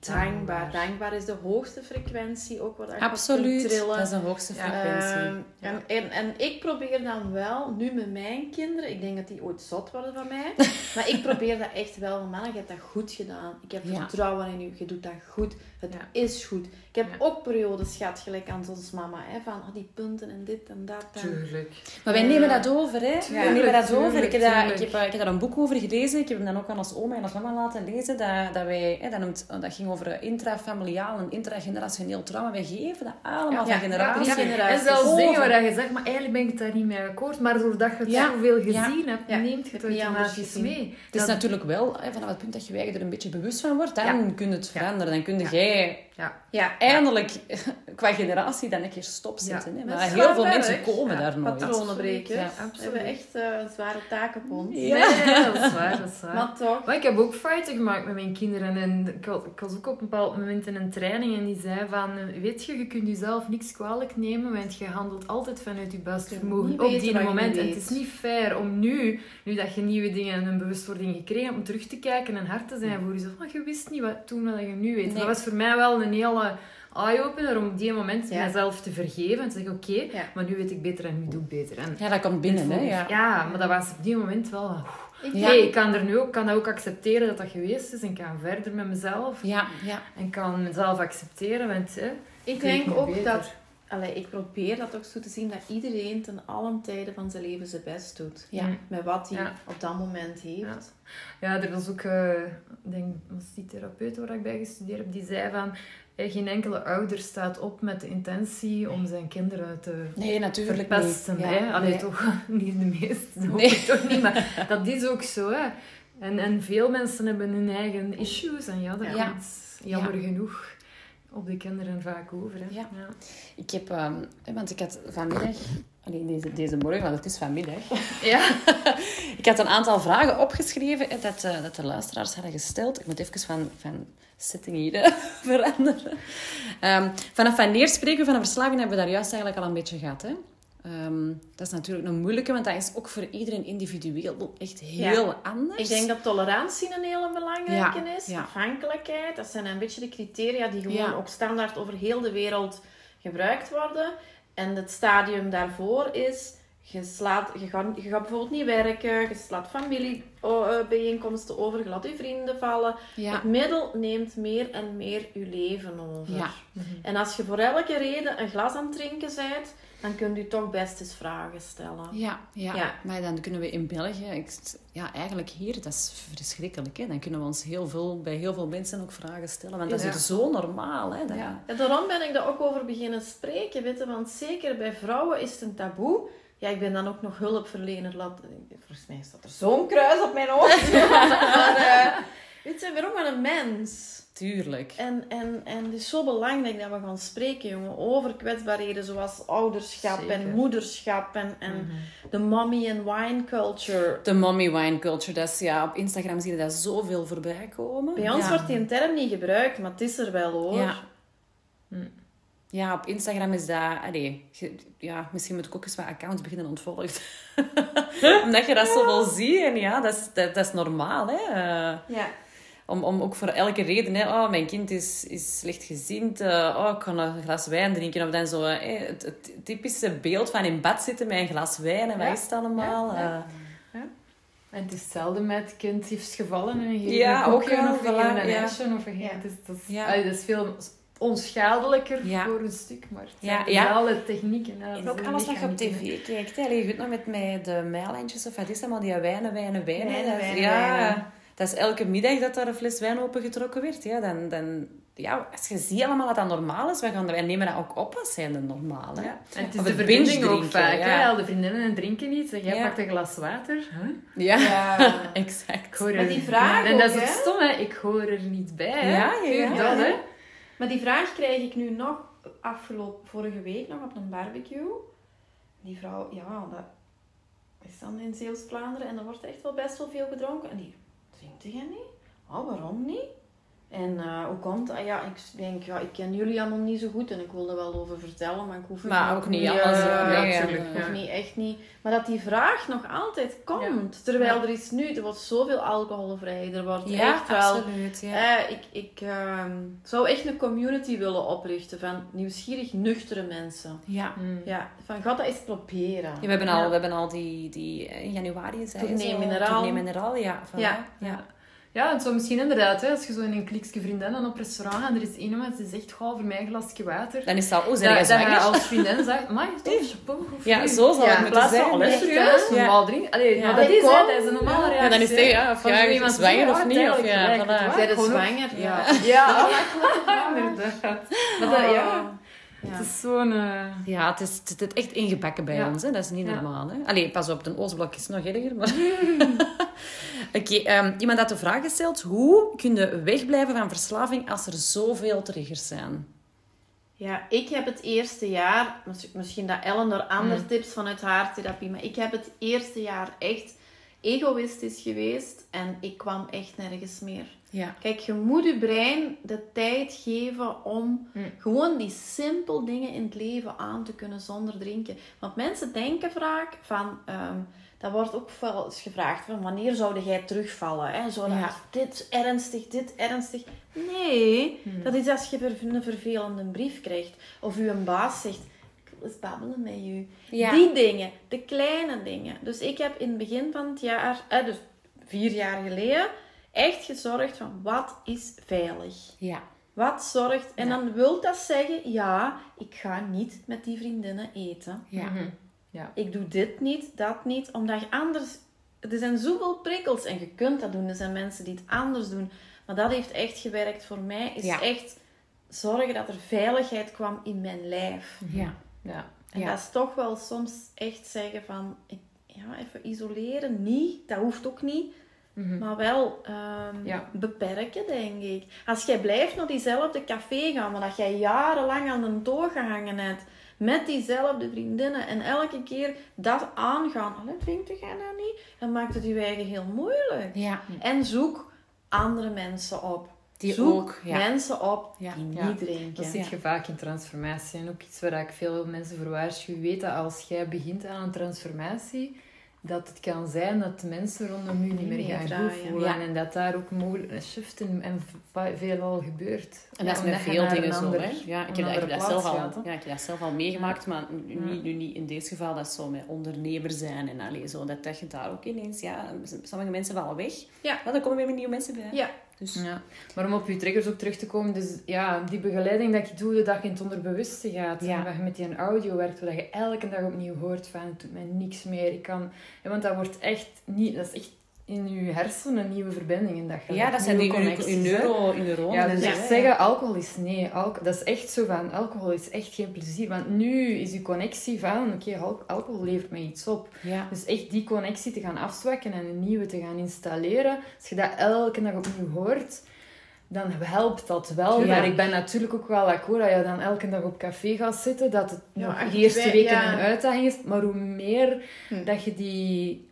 dankbaar. Dankbaar. Is de hoogste frequentie ook kunt Absoluut. trillen. Dat is de hoogste Ja. frequentie. Ehm, Ja. en, en, en ik probeer dan wel, nu met mijn kinderen, ik denk dat die ooit zot worden van mij, maar ik probeer dat echt wel, man, je hebt dat goed gedaan. Ik heb Ja. vertrouwen in u, je doet dat goed. Het Ja. is goed. Ik heb Ja. ook periodes gehad, gelijk aan ons mama, hè, van oh, die punten en dit en dat. En... Tuurlijk. Maar wij nemen dat over, hè? wij nemen dat tuurlijk, over. Ik heb, dat, ik, heb, ik heb daar een boek over gelezen. Ik heb hem dan ook aan ons oma en ons mama laten lezen. Dat, dat, wij, hè, dat, noemt, dat ging over intrafamiliaal en intragenerationeel trauma. Wij geven dat allemaal Ja, van generatie ja, generatie. En zelfs dingen waar je zegt, maar eigenlijk ben ik daar niet mee akkoord. Maar doordat je het zoveel gezien hebt, neemt je het automatisch mee. Het is Dat- natuurlijk wel, hè, vanaf het punt dat je je er een beetje bewust van wordt, dan kun je het veranderen. Dan kun jij Ja. Ja, eindelijk qua generatie dan een keer stopzetten. Ja. Hè? Dat Maar heel veel werk. mensen komen Ja, daar nooit. patronen breken. Ja, We absoluut. hebben echt eh, een zware ons. Ja. Nee, dat is waar, dat is waar. Maar toch. Maar ik heb ook fouten gemaakt met mijn kinderen. En ik was, ik was ook op een bepaald moment in een training en die zei van... eh, Weet je, je kunt jezelf niks kwalijk nemen, want je handelt altijd vanuit je beste Je vermogen. Op die moment. En het is niet fair om nu, nu dat je nieuwe dingen en een bewustwording gekregen hebt, om terug te kijken en hard te zijn voor jezelf. Maar je wist niet wat toen wat je nu weet. Nee. Dat was voor mij wel een hele eye-opener om op die moment Ja. mezelf te vergeven. En te zeggen, oké, Ja. maar nu weet ik beter en nu doe ik beter. En Ja, dat komt binnen. Hè? Ja. ja, maar dat was op die moment wel... Ik Ja. Ik kan er nu ook, kan dat ook accepteren dat dat geweest is en kan verder met mezelf. Ja, ja. En kan mezelf accepteren, want hè, Ik denk ook beter. dat... Allee, ik probeer dat ook zo te zien, dat iedereen ten allen tijden van zijn leven zijn best doet. Ja. Mm. Met wat hij Ja. op dat moment heeft. Ja, er was ook, eh, ik denk, was die therapeut waar ik bij gestudeerd heb, die zei van, eh, geen enkele ouder staat op met de intentie om zijn kinderen te Nee, natuurlijk verpesten. niet. hè? Allee, nee. toch niet de meeste, dat hoop Nee. ik toch niet, maar dat is ook zo. Hè? En, en veel mensen hebben hun eigen issues en ja, dat Ja. komt jammer genoeg op de kinderen vaak over. Hè? Ja. Ik heb, ehm, want ik had vanmiddag, alleen deze, deze morgen, want het is vanmiddag, Ja. ik had een aantal vragen opgeschreven dat, eh, dat de luisteraars hadden gesteld. Ik moet even van, van setting hier veranderen. Ehm, vanaf wanneer spreken we van een verslaving, hebben we daar juist eigenlijk al een beetje gehad. Hè? Ehm, dat is natuurlijk een moeilijke, want dat is ook voor iedereen individueel echt heel anders. Ik denk dat tolerantie een hele belangrijke Ja, is. ja. Afhankelijkheid. Dat zijn een beetje de criteria die gewoon ook standaard over heel de wereld gebruikt worden. En het stadium daarvoor is... je, slaat, je, gaat, je gaat bijvoorbeeld niet werken, je slaat familiebijeenkomsten over, je laat je vrienden vallen. Het middel neemt meer en meer je leven over. En als je voor elke reden een glas aan het drinken bent, dan kun je toch best eens vragen stellen. Ja, ja. Ja. maar dan kunnen we in België, ik, ja, eigenlijk hier, dat is verschrikkelijk. Hè? Dan kunnen we ons heel veel, bij heel veel mensen ook vragen stellen, want dat is Ja. hier zo normaal. Hè? Dat- Ja. En daarom ben ik daar ook over beginnen spreken, weet je, want zeker bij vrouwen is het een taboe. Ja, ik ben dan ook nog hulpverlener. Laat, volgens mij staat er zo'n kruis op mijn hoofd. maar, eh, weet je, ook maar een mens. Tuurlijk. En, en, en het is zo belangrijk dat we gaan spreken, jongen, over kwetsbaarheden zoals ouderschap Zeker. en moederschap en, en de mommy and wine culture. De mommy wine culture, dat is, ja, op Instagram zie je dat zoveel voorbij komen. Bij ons ja. wordt die term niet gebruikt, maar het is er wel hoor. Ja. Ja, op Instagram is dat... Allee, je- ja, misschien moet ik ook eens wat accounts beginnen ontvolgen. Omdat je dat zoveel ziet. En ja, dat is, dat, dat is normaal, hè. Ja. Om, om ook voor elke reden, hè. Oh, mijn kind is, is slechtgezind. eh oh, ik ga een glas wijn drinken. Of dan zo, hè, het, het typische beeld van in bed zitten met een glas wijn. En Ja. wat is het allemaal? Ja, Eh, En het is hetzelfde met kind heeft gevallen en gegeven Ja, een ook of een een ja. of een Ja. het is, dat, is, Ja. allee, dat is veel onschadelijker Ja. voor een stuk, maar het Ja, zijn ja. alle technieken. hè, En ook alles wat je op tv kijkt. Hè. Je weet nog met mij de mijlijntjes of wat is maar die wijnen, wijnen, wijnen, ja, wijnen. Dat is elke middag dat daar een fles wijn opengetrokken werd. Ja, dan, dan, ja, als je ziet allemaal dat dat normaal is, wij, gaan, wij nemen dat ook op als zijnde normaal. Hè. Ja. En het is Of de het verbinding ook vaak. ja. Hè? Al de vriendinnen en drinken niet. Zeg, jij Ja. pakt een glas water. Huh? Ja, Ja. exact. Maar die vraag En dat is ook, het hè? stom, hè. Ik hoor er niet bij. Hè? Ja, ja, dat, hè. Maar die vraag krijg ik nu nog afgelopen vorige week nog op een barbecue. Die vrouw, ja, dat is dan in Zeeuws-Vlaanderen en er wordt echt wel best wel veel gedronken. En die, drinkt jij niet? Oh, waarom niet? En eh, hoe komt dat? Ja, ik denk, ja, ik ken jullie allemaal niet zo goed en ik wil er wel over vertellen, maar ik hoef het Maar ook niet eh, alles, nee, natuurlijk. ja. Of niet, echt niet. Maar dat die vraag nog altijd komt. Terwijl Ja. er is nu, er wordt zoveel alcoholvrij, er wordt Ja, echt wel... absoluut. Ja. Eh, ik ik ehm, zou echt een community willen oprichten van nieuwsgierig, nuchtere mensen. Ja. Mm. Ja, van ga dat eens proberen. Ja, we hebben al, we hebben al die, die eh, in januari zei je Tournee zo, Mineraal. Tournee Mineraal. Ja. Ja. Ja, het zou misschien inderdaad, hè, als je zo in een klikje vriendinnen op restaurant gaat en er is één iemand die zegt, ga voor mij een glasje water. Dan is dat, oh, Dat, zijn jij dat je als vriendin zegt, maar tof, chapeau, Ja, u." zo zou het in moeten plaats van, zijn. allee, hè. serieus? Ja. Normaal drinken. Allee, Ja. maar dat Nee, is, hè, dat is een normale Ja. reactie. Ja, dan is het, ja, of Van ja, iemand zwanger of ah, niet, of ja, voilà. het Zij ook- zwanger? Ja, Ja. ja. inderdaad. Maar dat, ja, Ja. het is zo'n... eh, Ja, het is, het zit echt ingebakken bij Ja. ons. Hè. Dat is niet Ja. normaal. Hè. Allee, pas op, de Oostblok is nog erger. Maar... Oké, ehm, iemand had de vraag gesteld. Hoe kun je wegblijven van verslaving als er zoveel triggers zijn? Ja, ik heb het eerste jaar, mis- misschien dat Ellen er andere tips vanuit haar therapie, maar ik heb het eerste jaar echt egoïstisch geweest en ik kwam echt nergens meer. Ja. Kijk, je moet je brein de tijd geven om Mm. gewoon die simpel dingen in het leven aan te kunnen zonder drinken. Want mensen denken vaak van, ehm, dat wordt ook wel eens gevraagd, van wanneer zou jij terugvallen? Hè? Zo Ja. dit ernstig, dit ernstig. Nee, Hmm. dat is als je een vervelende brief krijgt. Of je een baas zegt, ik wil eens babbelen met je. Ja. Die dingen, de kleine dingen. Dus ik heb in het begin van het jaar, eh, dus vier jaar geleden, echt gezorgd van wat is veilig. Ja. Wat zorgt, en Ja. dan wil dat zeggen, ja, ik ga niet met die vriendinnen eten. Ja. mhm. Ja. Ik doe dit niet, dat niet, omdat je anders... Er zijn zoveel prikkels en je kunt dat doen. Er zijn mensen die het anders doen. Maar dat heeft echt gewerkt voor mij. Is Ja. echt zorgen dat er veiligheid kwam in mijn lijf. Ja. Ja. En Ja. dat is toch wel soms echt zeggen van... Ik, ja, even isoleren. Niet, dat hoeft ook niet. Mhm. Maar wel ehm, Ja. beperken, denk ik. Als jij blijft naar diezelfde café gaan, maar dat jij jarenlang aan de toog gehangen hebt, met diezelfde vriendinnen, en elke keer dat aangaan, allee, drinkt jij dat niet? Dan maakt het je eigen heel moeilijk. Ja. En zoek andere mensen op. Die zoek ook, ja. mensen op Ja. die Ja. niet drinken. Dat zit je vaak in transformatie. En ook iets waar ik veel mensen voor waarschuw. Weet dat als jij begint aan een transformatie, dat het kan zijn dat de mensen rondom u niet meer gaan goed voelen. En dat daar ook mogelijk een shift in, en veelal gebeurt. En dat is met veel dingen zo. Hè? Ja, ik heb, ik, dat zelf al, ja, ik heb dat zelf al meegemaakt, maar nu, nu niet in deze geval. Dat is zo met ondernemer zijn en alleen zo. Dat, dat je daar ook ineens... Ja, sommige mensen vallen weg. Ja. ja dan komen weer nieuwe mensen bij. Ja. Dus. Ja. Maar om op je triggers ook terug te komen, dus ja, die begeleiding dat je doet, dat je in het onderbewuste gaat. Ja. En dat je met die audio werkt, dat je elke dag opnieuw hoort van, het doet mij niks meer. Ik kan, want dat wordt echt niet, dat is echt in je hersenen een nieuwe verbindingen. Dat ja, dat zijn die neuro, neuronen. Ja, dus ja. zeggen alcohol is nee. Alcohol, dat is echt zo van, alcohol is echt geen plezier. Want nu is je connectie van, oké, alcohol levert mij iets op. Ja. Dus echt die connectie te gaan afzwakken en een nieuwe te gaan installeren. Als je dat elke dag opnieuw hoort, dan helpt dat wel. Maar ik ben natuurlijk ook wel akkoord dat je dan elke dag op café gaat zitten. Dat het nog de eerste weken een uitdaging is. Maar hoe meer hm. dat je die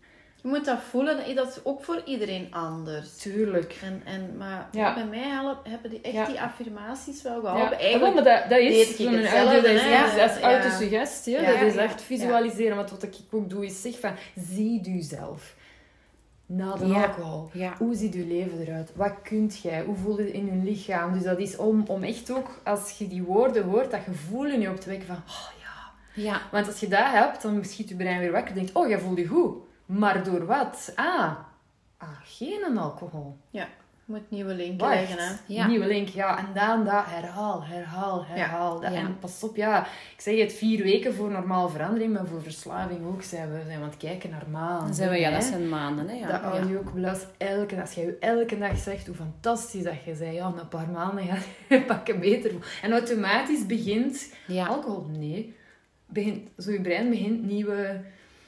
je moet dat voelen. Dat is ook voor iedereen anders. Tuurlijk. En, en, maar bij mij helpen, hebben die echt die affirmaties wel geholpen. Ja. Eigenlijk maar dat, dat is zo'n dat is, dat is autosuggestie. Dat is echt visualiseren. Maar wat ik ook doe, is zeg van, zie jezelf. Na de alcohol. Hoe ziet je leven eruit? Wat kunt jij? Hoe voel je het in je lichaam? Dus dat is om, om echt ook, als je die woorden hoort, dat gevoel in je op te wekken van... Oh, ja. ja. Want als je dat hebt, dan schiet je brein weer wakker. denkt, oh, jij voelt je goed. Maar door wat? Ah, ah geen alcohol. Ja, je moet nieuwe link leggen, hè? Ja. Nieuwe link, ja. En dan dat, herhaal, herhaal, herhaal. Ja. En pas op, ja. Ik zeg het, vier weken voor normaal verandering, maar voor verslaving ook zijn we, zijn we aan het kijken naar maanden. zijn we, ja, dat zijn maanden, hè? Ja. Dat hou je ook beluisterd elke Als jij elke dag zegt hoe fantastisch dat je zei, ja, na een paar maanden ga je pakken beter. En automatisch begint alcohol, nee. Begint, zo je brein begint nieuwe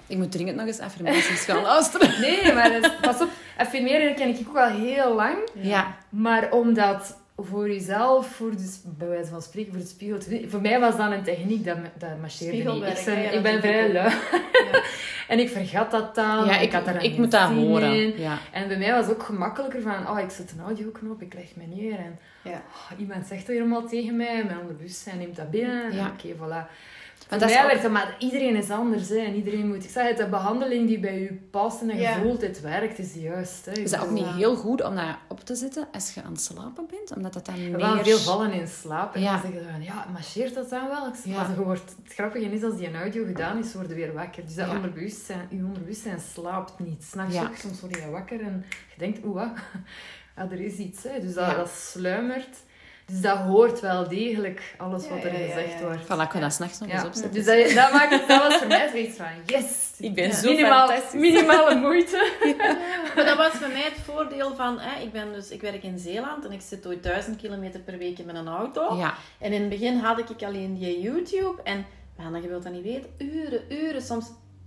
ik moet dringend nog eens affirmaties gaan luisteren. Nee, maar dat, pas op. Affirmeren ken ik ook al heel lang. Ja. Maar omdat voor jezelf, voor dus, bij wijze van spreken, voor het spiegel Voor mij was dat een techniek, dat, dat marcheerde niet. Ik, ben, ik ben vrij lui. Ja. en ik vergat dat dan. Ja, ik, had daar ik moet dat horen. Ja. En bij mij was het ook gemakkelijker van, oh, ik zet een audioknop, ik leg me neer. En ja. oh, iemand zegt dat helemaal tegen mij, mijn onderbewustzijn neemt dat binnen. Ja. Oké, voilà. Want dat mij werkt maar iedereen is anders. Hè, en iedereen moet... Ik zeg het, de behandeling die bij je past en je voelt, het werkt, is juist. Hè. Is dat ook niet heel goed om dat op te zetten als je aan het slapen bent? Omdat dat dan meer... Veel vallen in slaap. En dan zeggen ze van, ja, marcheert dat dan wel? Ja. Maar je wordt, het grappige is, als die een audio gedaan is, worden weer wakker. Dus dat onderbewustzijn, je onderbewustzijn slaapt niet. S'nachts ja. soms word je wakker en je denkt, oeh, ah, er is iets. Hè. Dus dat, dat sluimert. Dus dat hoort wel degelijk, alles wat er gezegd wordt. Voilà, ik kan dat s'nachts nog eens opzetten. Dus dat, dat, maakt het, dat was voor mij zoiets van, yes! Ik ben zo Minimaal, Minimale moeite. Maar dat was voor mij het voordeel van, hè, ik, ben dus, ik werk in Zeeland en ik zit ooit duizend kilometer per week met een auto. Ja. En in het begin had ik alleen die YouTube en, man, je wilt dat niet weten, uren, uren, soms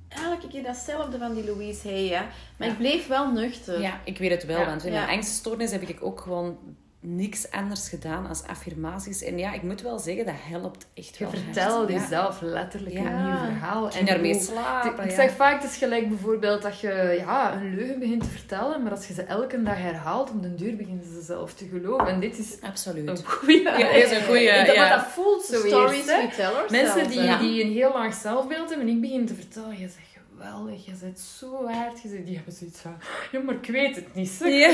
elke keer datzelfde van die Louise Hay. Hè. Maar ik bleef wel nuchter. Ja, ik weet het wel. Want in mijn angststoornis heb ik ook gewoon niks anders gedaan als affirmaties. En ja, ik moet wel zeggen, dat helpt echt wel. Je vertelt jezelf letterlijk een nieuw verhaal. En daarmee slapen. Ik zeg vaak, het is gelijk bijvoorbeeld dat je ja, een leugen begint te vertellen, maar als je ze elke dag herhaalt, om de duur beginnen ze zelf te geloven. En dit is Absoluut. een goede... Ja, is een goede... Ja. dat voelt zo Stories eerst, Mensen die, die een heel laag zelfbeeld hebben, en ik begin te vertellen, je zegt, geweldig, je bent zo hard. Je die hebben zoiets van, ja, maar ik weet het niet. Ja.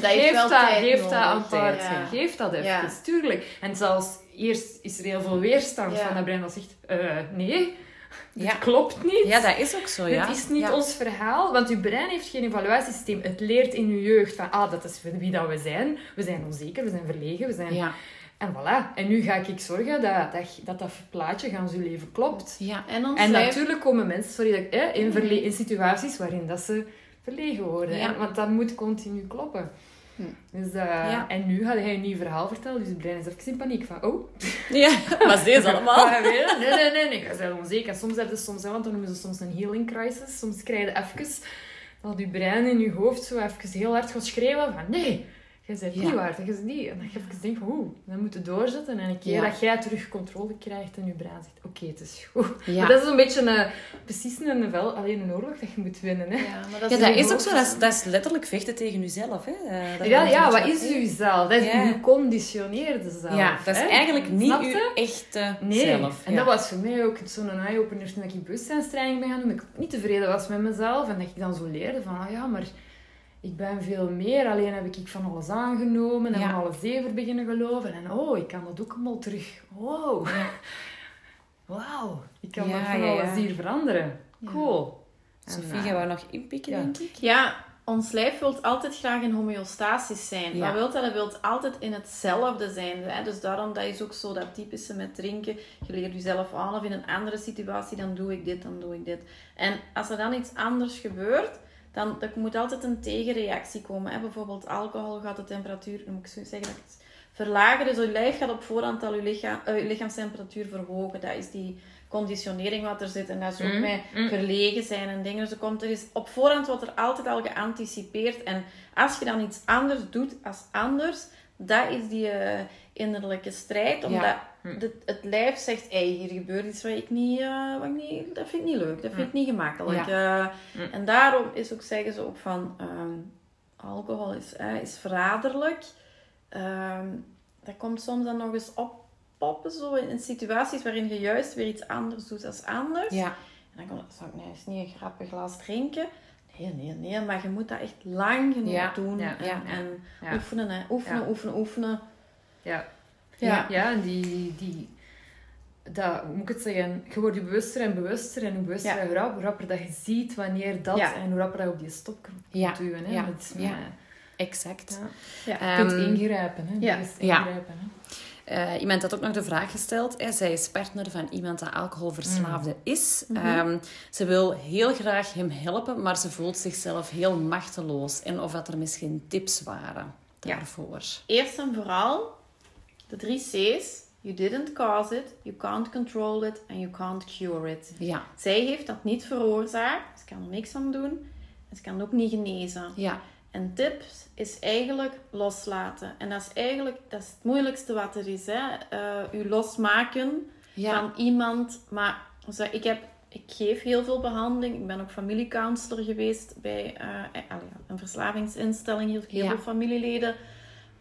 geef dat, geef dat apart. Ja. Geef dat even, ja. tuurlijk. En zelfs eerst is er heel veel weerstand van dat brein dat zegt, uh, nee... Ja. klopt niet. Ja, dat is ook zo, ja. Het is niet ons verhaal, want uw brein heeft geen evaluatiesysteem. Het leert in uw jeugd van, ah, dat is wie dat we zijn. We zijn onzeker, we zijn verlegen, we zijn... En voilà. En nu ga ik zorgen dat dat, dat, dat plaatje gaan zijn leven klopt. Ja. En, en natuurlijk komen mensen sorry, dat, eh, in, verle in situaties waarin dat ze verlegen worden. Ja. Want dat moet continu kloppen. Hm. Dus, uh, ja. En nu gaat hij een nieuw verhaal vertellen, dus het brein is even in paniek van, oh. Ja, was deze allemaal? nee, nee, nee, nee, ik ben onzeker. Soms heb je soms, want dan noemen ze soms een healing crisis. Soms krijg je even dat je brein in je hoofd zo even heel hard gaat schreeuwen van, nee, je bent niet waard, je bent niet. En dan je even denken van, oeh, dan moet je doorzetten. En een keer dat jij terug controle krijgt en je brein zegt, oké, het is goed. Maar dat is een beetje een, precies een, wel, alleen een oorlog dat je moet winnen. Hè. Ja, maar dat is, dat is ook zo. Dat is, dat is, letterlijk vechten tegen jezelf. Hè. Uh, ja, ja wat is jezelf? Dat is je geconditioneerde zelf. Ja, dat is eigenlijk niet je echte nee. zelf. En dat was voor mij ook zo'n eye-opener toen ik in bewustzijnstraining ben gaan doen. Dat ik niet tevreden was met mezelf. En dat ik dan zo leerde van, ah ja, maar ik ben veel meer. Alleen heb ik van alles aangenomen en van alles even beginnen geloven. En oh, ik kan dat ook allemaal terug. Wow. Wauw. Ik kan ja, van alles hier veranderen. Cool. Sofie, gaan we nog inpikken, denk ik? Ja, ons lijf wil altijd graag in homeostasis zijn. Ja. Wat wil dat? Dat wil altijd in hetzelfde zijn. Hè? Dus daarom dat is ook zo dat typische met drinken. Je leert jezelf aan of in een andere situatie, dan doe ik dit, dan doe ik dit. En als er dan iets anders gebeurt, dan er moet altijd een tegenreactie komen. Hè? Bijvoorbeeld alcohol gaat de temperatuur, dan moet ik zo zeggen dat het verlagen. Dus je lijf gaat op voorhand al je, lichaam, uh, je lichaamstemperatuur verhogen. Dat is die conditionering wat er zit. En dat is ook mm, met mm. verlegen zijn en dingen. Dus er, komt, er is op voorhand wordt er altijd al geanticipeerd. En als je dan iets anders doet als anders, dat is die uh, innerlijke strijd. Omdat hm. het lijf zegt, hey, hier gebeurt iets wat ik niet, uh, wat ik niet... Dat vind ik niet leuk. Dat vind ik hm. niet gemakkelijk. Uh, En daarom is ook, zeggen ze ook van... Um, alcohol is, is verraderlijk. Um, dat komt soms dan nog eens op poppen zo in, situaties waarin je juist weer iets anders doet als anders. Ja. En dan komt ik nou eens niet een grappig glas drinken? Nee, nee, nee, maar je moet dat echt lang genoeg doen. Ja, en, en oefenen, hè. oefenen, oefenen, oefenen. Ja. Ja, ja en die, die, dat, hoe moet ik het zeggen, je wordt je bewuster en bewuster en hoe bewuster en hoe rapper, dat je ziet wanneer dat en hoe rapper dat je op die stop kunt duwen. Hè. Ja. ja. exact. Ja. je kunt ehm, ingrijpen. Hè. Ja. ingrijpen, hè. Uh, iemand had ook nog de vraag gesteld. Hè. Zij is partner van iemand dat alcoholverslaafde mm. is. Mhm. Ehm, ze wil heel graag hem helpen, maar ze voelt zichzelf heel machteloos. En of dat er misschien tips waren daarvoor. Eerst en vooral de drie C's. You didn't cause it, you can't control it and you can't cure it. Ja. Zij heeft dat niet veroorzaakt. Ze kan er niks aan doen. En ze kan het ook niet genezen. Ja. En tips is eigenlijk loslaten. En dat is eigenlijk dat is het moeilijkste wat er is. Hè? Uh, u losmaken van iemand. Maar ik, heb, ik geef heel veel behandeling. Ik ben ook familiecounselor geweest bij uh, een verslavingsinstelling. Hier heel veel familieleden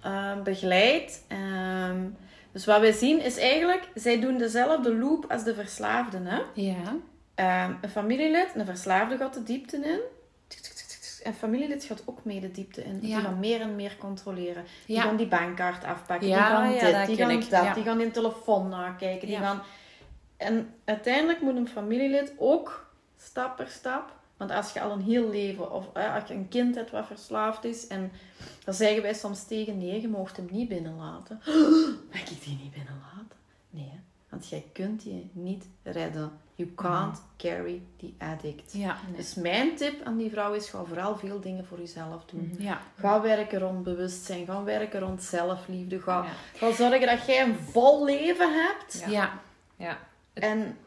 uh, begeleid. Ehm, dus wat wij zien is eigenlijk, zij doen dezelfde loop als de verslaafden. Hè? Ja. Ehm, een familielid, een verslaafde gaat de diepte in en familielid gaat ook mee de diepte in. Die gaan meer en meer controleren. Die gaan die bankkaart afpakken. die gaan dit, die gaan dat. Die gaan in telefoon nakijken. Die gaan... En uiteindelijk moet een familielid ook stap per stap... Want als je al een heel leven... Of als je een kind hebt wat verslaafd is... En dan zeggen wij soms tegen... Nee, je mag hem niet binnenlaten. Mag ik die niet binnenlaten? Nee, want jij kunt die niet redden. You can't carry the addict. Ja, Dus mijn tip aan die vrouw is: ga vooral veel dingen voor jezelf doen. Mhm. Ja. Ga werken rond bewustzijn. Ga werken rond zelfliefde. Ga, ga zorgen dat jij een vol leven hebt. Ja. ja. En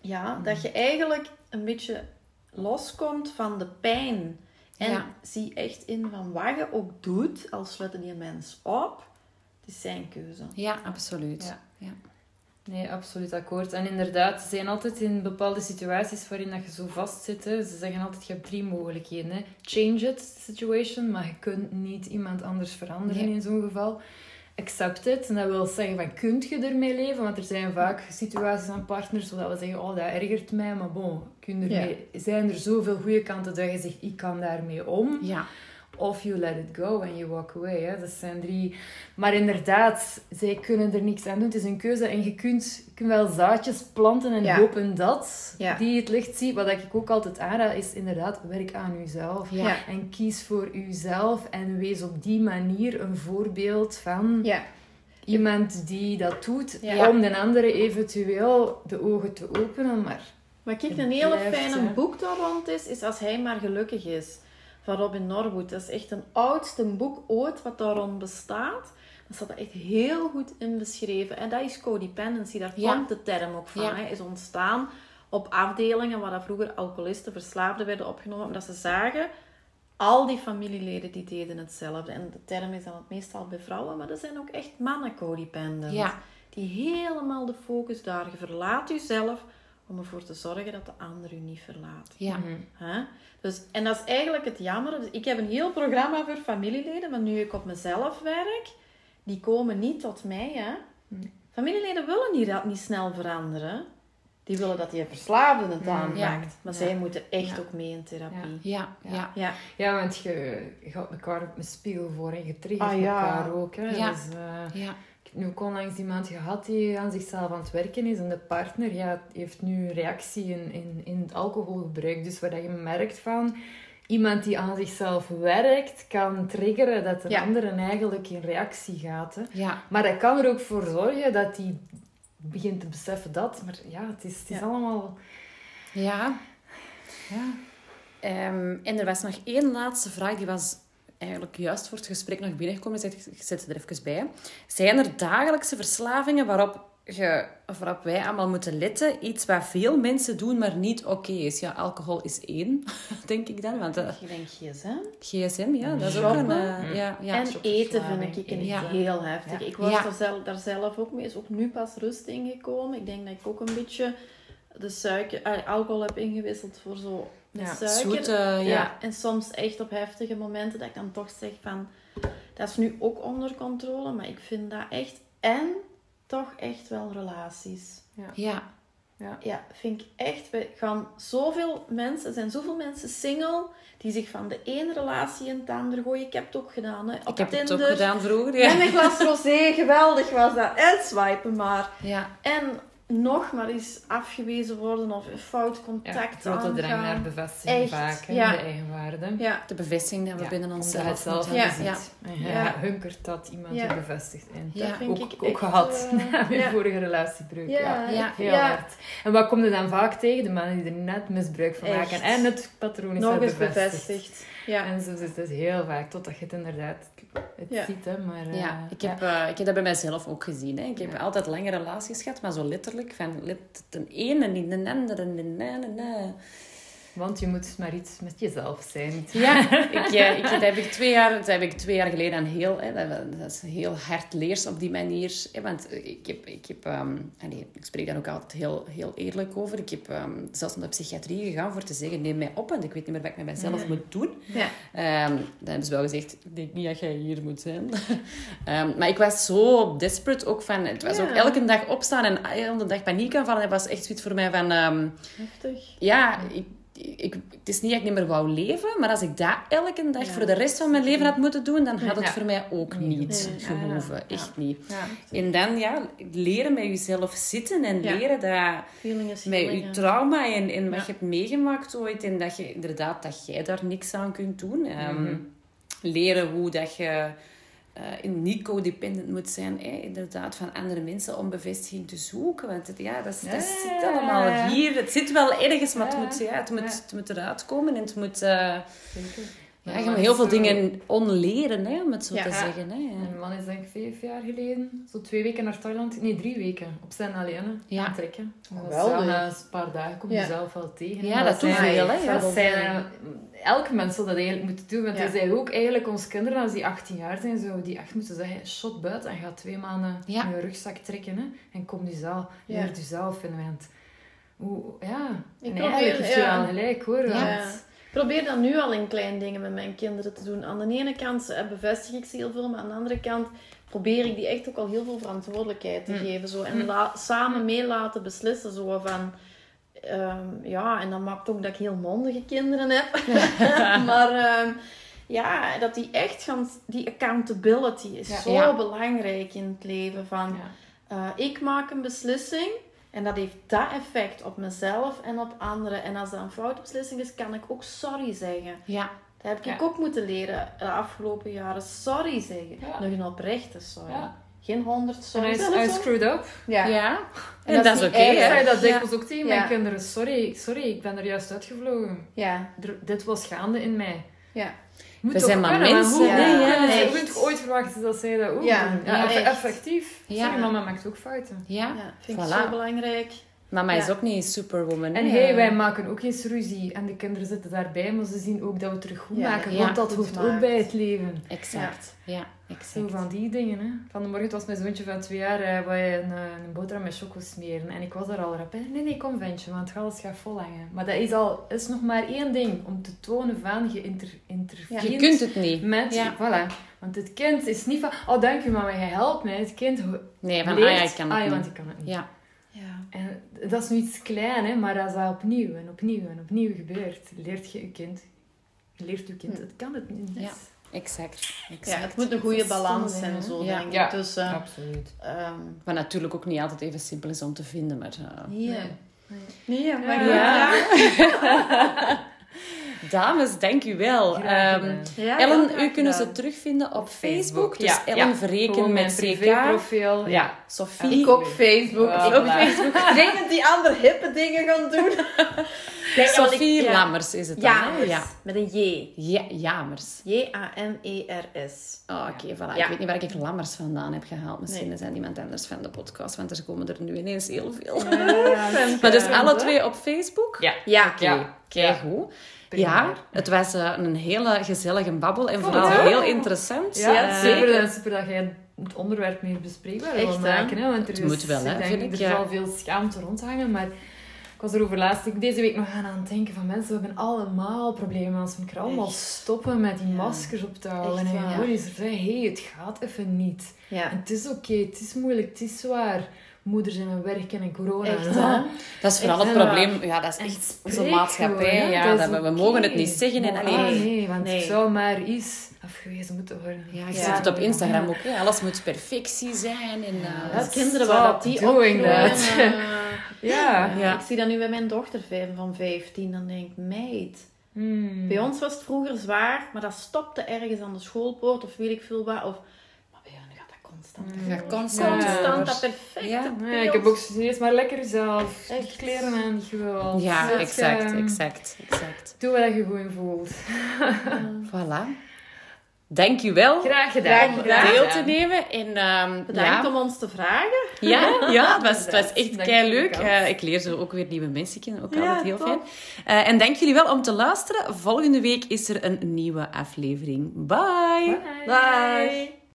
ja, dat je eigenlijk een beetje loskomt van de pijn. En zie echt in van wat je ook doet, als sluit die mens op, het is zijn keuze. Ja, absoluut. ja. Nee, absoluut akkoord. En inderdaad, ze zijn altijd in bepaalde situaties waarin dat je zo vast zit. Ze zeggen altijd, je hebt drie mogelijkheden. Hè. Change it, situation, maar je kunt niet iemand anders veranderen in zo'n geval. Accept it, en dat wil zeggen van, kunt je ermee leven? Want er zijn vaak situaties aan partners waar we zeggen, oh, dat ergert mij, maar bon, kun ermee, zijn er zoveel goede kanten dat je zegt, ik kan daarmee om. Ja. Of you let it go and you walk away. Hè. Dat zijn drie. Maar inderdaad, zij kunnen er niks aan doen. Het is een keuze. En je kunt, kunt wel zaadjes planten en hopen dat die het licht ziet. Wat ik ook altijd aanraad, is inderdaad, werk aan jezelf. En kies voor jezelf. En wees op die manier een voorbeeld van... Iemand die dat doet, om de andere eventueel de ogen te openen, maar... Maar kijk, een hele fijne boek daar rond is, is als hij maar gelukkig is van Robin Norwood. Dat is echt een oudste boek ooit wat daarom bestaat. Daar staat er echt heel goed in beschreven. En dat is codependency. Daar komt de term ook van. Ja. Hè, is ontstaan op afdelingen waar vroeger alcoholisten, verslaafden werden opgenomen. Omdat ze zagen, al die familieleden die deden hetzelfde. En de term is dan het meestal bij vrouwen, maar er zijn ook echt mannen codependent. Ja. Die helemaal de focus daar. Je verlaat jezelf om ervoor te zorgen dat de ander u niet verlaat. Ja. Hè? Dus, en dat is eigenlijk het jammer. Dus ik heb een heel programma voor familieleden, maar nu ik op mezelf werk, die komen niet tot mij. Hè? Familieleden willen niet, niet snel veranderen. Die willen dat die verslaafde het aanpakt. Ja. Maar Ja. zij moeten echt Ja. ook mee in therapie. Ja, ja. Ja. Ja, want je, je gaat elkaar op een spiegel voor en je triggert Ah, ja. elkaar ook. Hè. Ja. Dus, eh, ja. Nu ook onlangs iemand gehad die aan zichzelf aan het werken is. En de partner ja, heeft nu reactie in, in, in het alcoholgebruik. Dus waar je merkt van... Iemand die aan zichzelf werkt, kan triggeren dat de Ja. andere eigenlijk in reactie gaat. Hè. ja. Maar dat kan er ook voor zorgen dat hij begint te beseffen dat. Maar ja, het is, het is Ja. allemaal... ja. Ja. Ehm, en er was nog één laatste vraag, die was eigenlijk juist voor het gesprek nog binnengekomen. Zet- ik zet ze er even bij. Zijn er dagelijkse verslavingen waarop, je, of waarop wij allemaal moeten letten? Iets wat veel mensen doen, maar niet oké is. Ja, alcohol is één, denk ik dan. Want eh, Ik denk gsm. gsm, ja, dat is ook een... Eh, ja, ja. en eten vind ik een Ja. heel heftig. Ja. Ik was Ja. daar, zelf, daar zelf ook mee. Is ook nu pas rust ingekomen. Ik denk dat ik ook een beetje de suiker, eh, alcohol heb ingewisseld voor zo met Ja, suiker. Zoete, ja. Ja, en soms echt op heftige momenten dat ik dan toch zeg van... Dat is nu ook onder controle, maar ik vind dat echt... En toch echt wel relaties. ja. Ja, vind ik echt... We gaan zoveel mensen... Er zijn zoveel mensen single die zich van de ene relatie in het andere gooien. Ik heb het ook gedaan, hè. Op Ik heb het Tinder. ook gedaan vroeger. En Ja. een glas rosé, geweldig was dat. En swipen maar. Ja. En nog maar eens afgewezen worden of een fout Ja, contact grote drang naar bevestiging Echt, vaak, ja. de eigenwaarde. Ja, De bevestiging dat we Ja, binnen onszelf zelf. Ja, je Ja. hunkert dat iemand Ja. je bevestigt. En Ja. dat vind ook, ik ook gehad eh, na mijn ja. vorige relatiebreuk. Ja. Ja, Ja. Heel ja. hard. En wat komt er dan vaak tegen? De mannen die er net misbruik van maken. Echt. En het patroon is nog eens bevestigd. Ja. En zo is het dus heel vaak, totdat je het inderdaad het Ja. ziet. Hè, maar, eh, Ja, ik heb, eh, ik heb dat bij mijzelf ook gezien. Hè. Ik heb altijd lange relaties gehad, maar zo letterlijk van de ene niet de andere. en de na, na, na. Want je moet maar iets met jezelf zijn. Ja, ik, eh, ik, dat, heb ik twee jaar, dat heb ik twee jaar geleden aan heel... Hè, dat, dat is heel hard leers op die manier. Hè, want ik heb... Ik, heb allee, ik spreek daar ook altijd heel, heel eerlijk over. Ik heb ehm, zelfs naar de psychiatrie gegaan voor te zeggen... Neem mij op, want ik weet niet meer wat ik met mezelf moet doen. Ja. Ehm, dan hebben ze wel gezegd, ik denk niet dat jij hier moet zijn. Maar ik was zo desperate ook van... Het was Ja. ook elke dag opstaan en elke dag paniek aanvallen. Het was echt zoiets voor mij van... Heftig. ja, ik, ik, het is niet dat ik niet meer wou leven, maar als ik dat elke dag Ja. voor de rest van mijn leven had moeten doen, dan had het Ja. voor mij ook Nee. niet Nee. gehoeven. Ja. Echt niet. Ja. En dan, ja, leren met jezelf zitten en Ja. leren dat is met je trauma en, en wat Ja. je hebt meegemaakt ooit en dat je inderdaad dat jij daar niks aan kunt doen. Ehm, Mhm. Leren hoe dat je eh, in niet codependent moet zijn, hè? inderdaad, van andere mensen om bevestiging te zoeken. Want het, ja, dat, is- dat Ja, zit allemaal ja. hier. Het zit wel ergens, maar het moet, ja, het moet, ja. het moet eruit komen en het moet... eh, ja, je moet heel veel zo- dingen onleren, hè, om het zo Ja. te zeggen. Hè. Mijn man is denk ik vijf jaar geleden, zo twee weken naar Thailand, nee drie weken, op zijn alleen Ja. gaan trekken. Dat wel na een paar dagen kom je Ja. zelf wel tegen. Ja, dat doet zijn- veel, hè, ja. Dat zijn, eh, elke mens zou dat eigenlijk moeten doen, want Ja. wij zeggen ook eigenlijk ons kinderen, als die 18 jaar zijn, zouden die echt moeten zeggen, shot buiten en ga twee maanden Ja. in je rugzak trekken hè, en kom die zaal, Ja. leer jezelf in, want hoe, ja, Ik en eigenlijk heeft je wel gelijk hoor, Ja. Ja. want- Ik probeer dat nu al in kleine dingen met mijn kinderen te doen. Aan de ene kant eh, bevestig ik ze heel veel, maar aan de andere kant probeer ik die echt ook al heel veel verantwoordelijkheid te Hm. geven. Zo. En la- samen mee laten beslissen. Zo van, ehm, ja, en dat maakt ook dat ik heel mondige kinderen heb. maar ehm, ja, dat die echt gaan, die accountability is Ja. zo Ja. belangrijk in het leven. Van, ja. eh, ik maak een beslissing en dat heeft dat effect op mezelf en op anderen. En als dat een foute beslissing is, kan ik ook sorry zeggen. Ja. Dat heb ik ook moeten leren de afgelopen jaren. Sorry zeggen. Nog een oprechte sorry. Ja. Geen honderd En sorry. I, I screwed up. Ja. Ja. En En dat dat is is niet oké, erg, Ik zei dat Ja. dikwijls ook tegen mijn Ja. kinderen. Sorry, sorry, ik ben er juist uitgevlogen. Ja. Er- dit was gaande in mij. Ja. Moet We toch zijn maar kunnen, mensen, hoe, Ja, hoe je ooit verwachten dat zij dat ook Ja, doen? ja, effectief. Ja. Sorry, mama maakt ook fouten. Ja. ja. Vind ik Voilà. zo belangrijk. Mama is Ja. ook niet superwoman. En hey, wij maken ook eens ruzie. En de kinderen zitten daarbij, maar ze zien ook dat we terug goed Ja, maken. ja, want dat maakt. ook bij het leven. Exact. Ja, Zo exact. van die dingen, hè. Van de morgen was mijn zoontje van twee jaar, hij wou een, eh, een boterham met choco smeren. En ik was daar al rap, hè. Nee, nee, kom ventje, want het alles gaat vol hangen. Maar dat is al, is nog maar één ding, om te tonen van, je inter, interveneert Je kunt het niet. met, Ja. voilà. Want het kind is niet van, oh dank u mama, je helpt mij. Het kind Nee, van, leert, ah ja, ik kan het ah, ja, niet. want ik kan het niet. Ja, Ja. En dat is nu iets klein, hè, maar als dat opnieuw en opnieuw en opnieuw gebeurt, leert je je kind, leert je kind, het kan het niet. Ja. Exact. ja, het moet een goede balans stom, zijn, zo Ja. denk Ja. ik. Dus, eh, Absoluut. ehm, Wat natuurlijk ook niet altijd even simpel is om te vinden, maar... eh, ja. Nee. Nee, maar Ja. ja. Dames, dank u wel. Ehm, Ellen, u kunnen ze terugvinden op Facebook. Dus Ja, Ellen ja. Verreken met CK. privéprofiel. Ja. Sophie. Ik op Facebook. Voilà. Ik op Facebook. Ik denk dat die andere hippe dingen gaan doen. Ik- Sophie ja. Lammers is het dan? Jamers. Ja. Met een J. Ja, Jamers. J-A-M-E-R-S. Oh, Oké, voilà. Ja. Ik weet niet waar ik Lammers vandaan heb gehaald. Misschien Nee. dat iemand anders van de podcast, want er komen er nu ineens heel veel. Ja, Maar dus alle twee op Facebook? Ja. Ja. Oké, Ja. kijk goed. Ja, het was eh, een hele gezellige babbel en vooral heel interessant. Ja, Ja, super, zeker. super dat jij het onderwerp meer bespreekbaar Echt, wil hè? maken. Hè? Want er Het is, moet wel, hè, ik denk, vind ik, Er zal veel schaamte rondhangen, maar was erover laatst, ik deze week nog aan aan het denken van mensen, we hebben allemaal problemen als we keer allemaal Echt. stoppen met die Ja. maskers op te houden. Echt en gewoon eens zeggen, hé, hey, het gaat even niet. Ja. En het is oké, het is moeilijk, het is zwaar. Moeders en werken en corona. Echt? Dat is vooral Echt het probleem. Ja, dat is echt onze maatschappij. ja, Dat dat is we, mogen het niet zeggen. En, Maar, allee, ah, nee, want Nee. het zou maar eens afgewezen moeten worden. Ja, je Ja. ziet het op Instagram ook. Hè. Alles moet perfectie zijn. En, eh, Ja, Dat kinderen waar dat die opgroeien, Ja. Ja. Ik zie dat nu bij mijn dochter vijf- van 15. Dan denk ik, meid. Hmm. Bij ons was het vroeger zwaar, maar dat stopte ergens aan de schoolpoort of weet ik veel wat. Of, maar bij hen gaat dat constant. Ja, constant. Ja. Constant dat perfecte Ja. ik heb ook serieus maar lekker zelf. Echt. Kleren aan die wilt. Ja, exact, eh, exact, exact. Doe wat je gewoon voelt. Voilà. Dank u wel Graag gedaan. Graag om gedaan. deel te nemen. En, ehm, Bedankt ja, om ons te vragen. Ja, ja het, was, het was echt kei leuk. kans. ik leer zo ook weer nieuwe mensen kennen. Ook Ja, altijd heel top. fijn. Eh, en dank jullie wel om te luisteren. Volgende week is er een nieuwe aflevering. Bye. Bye. Bye.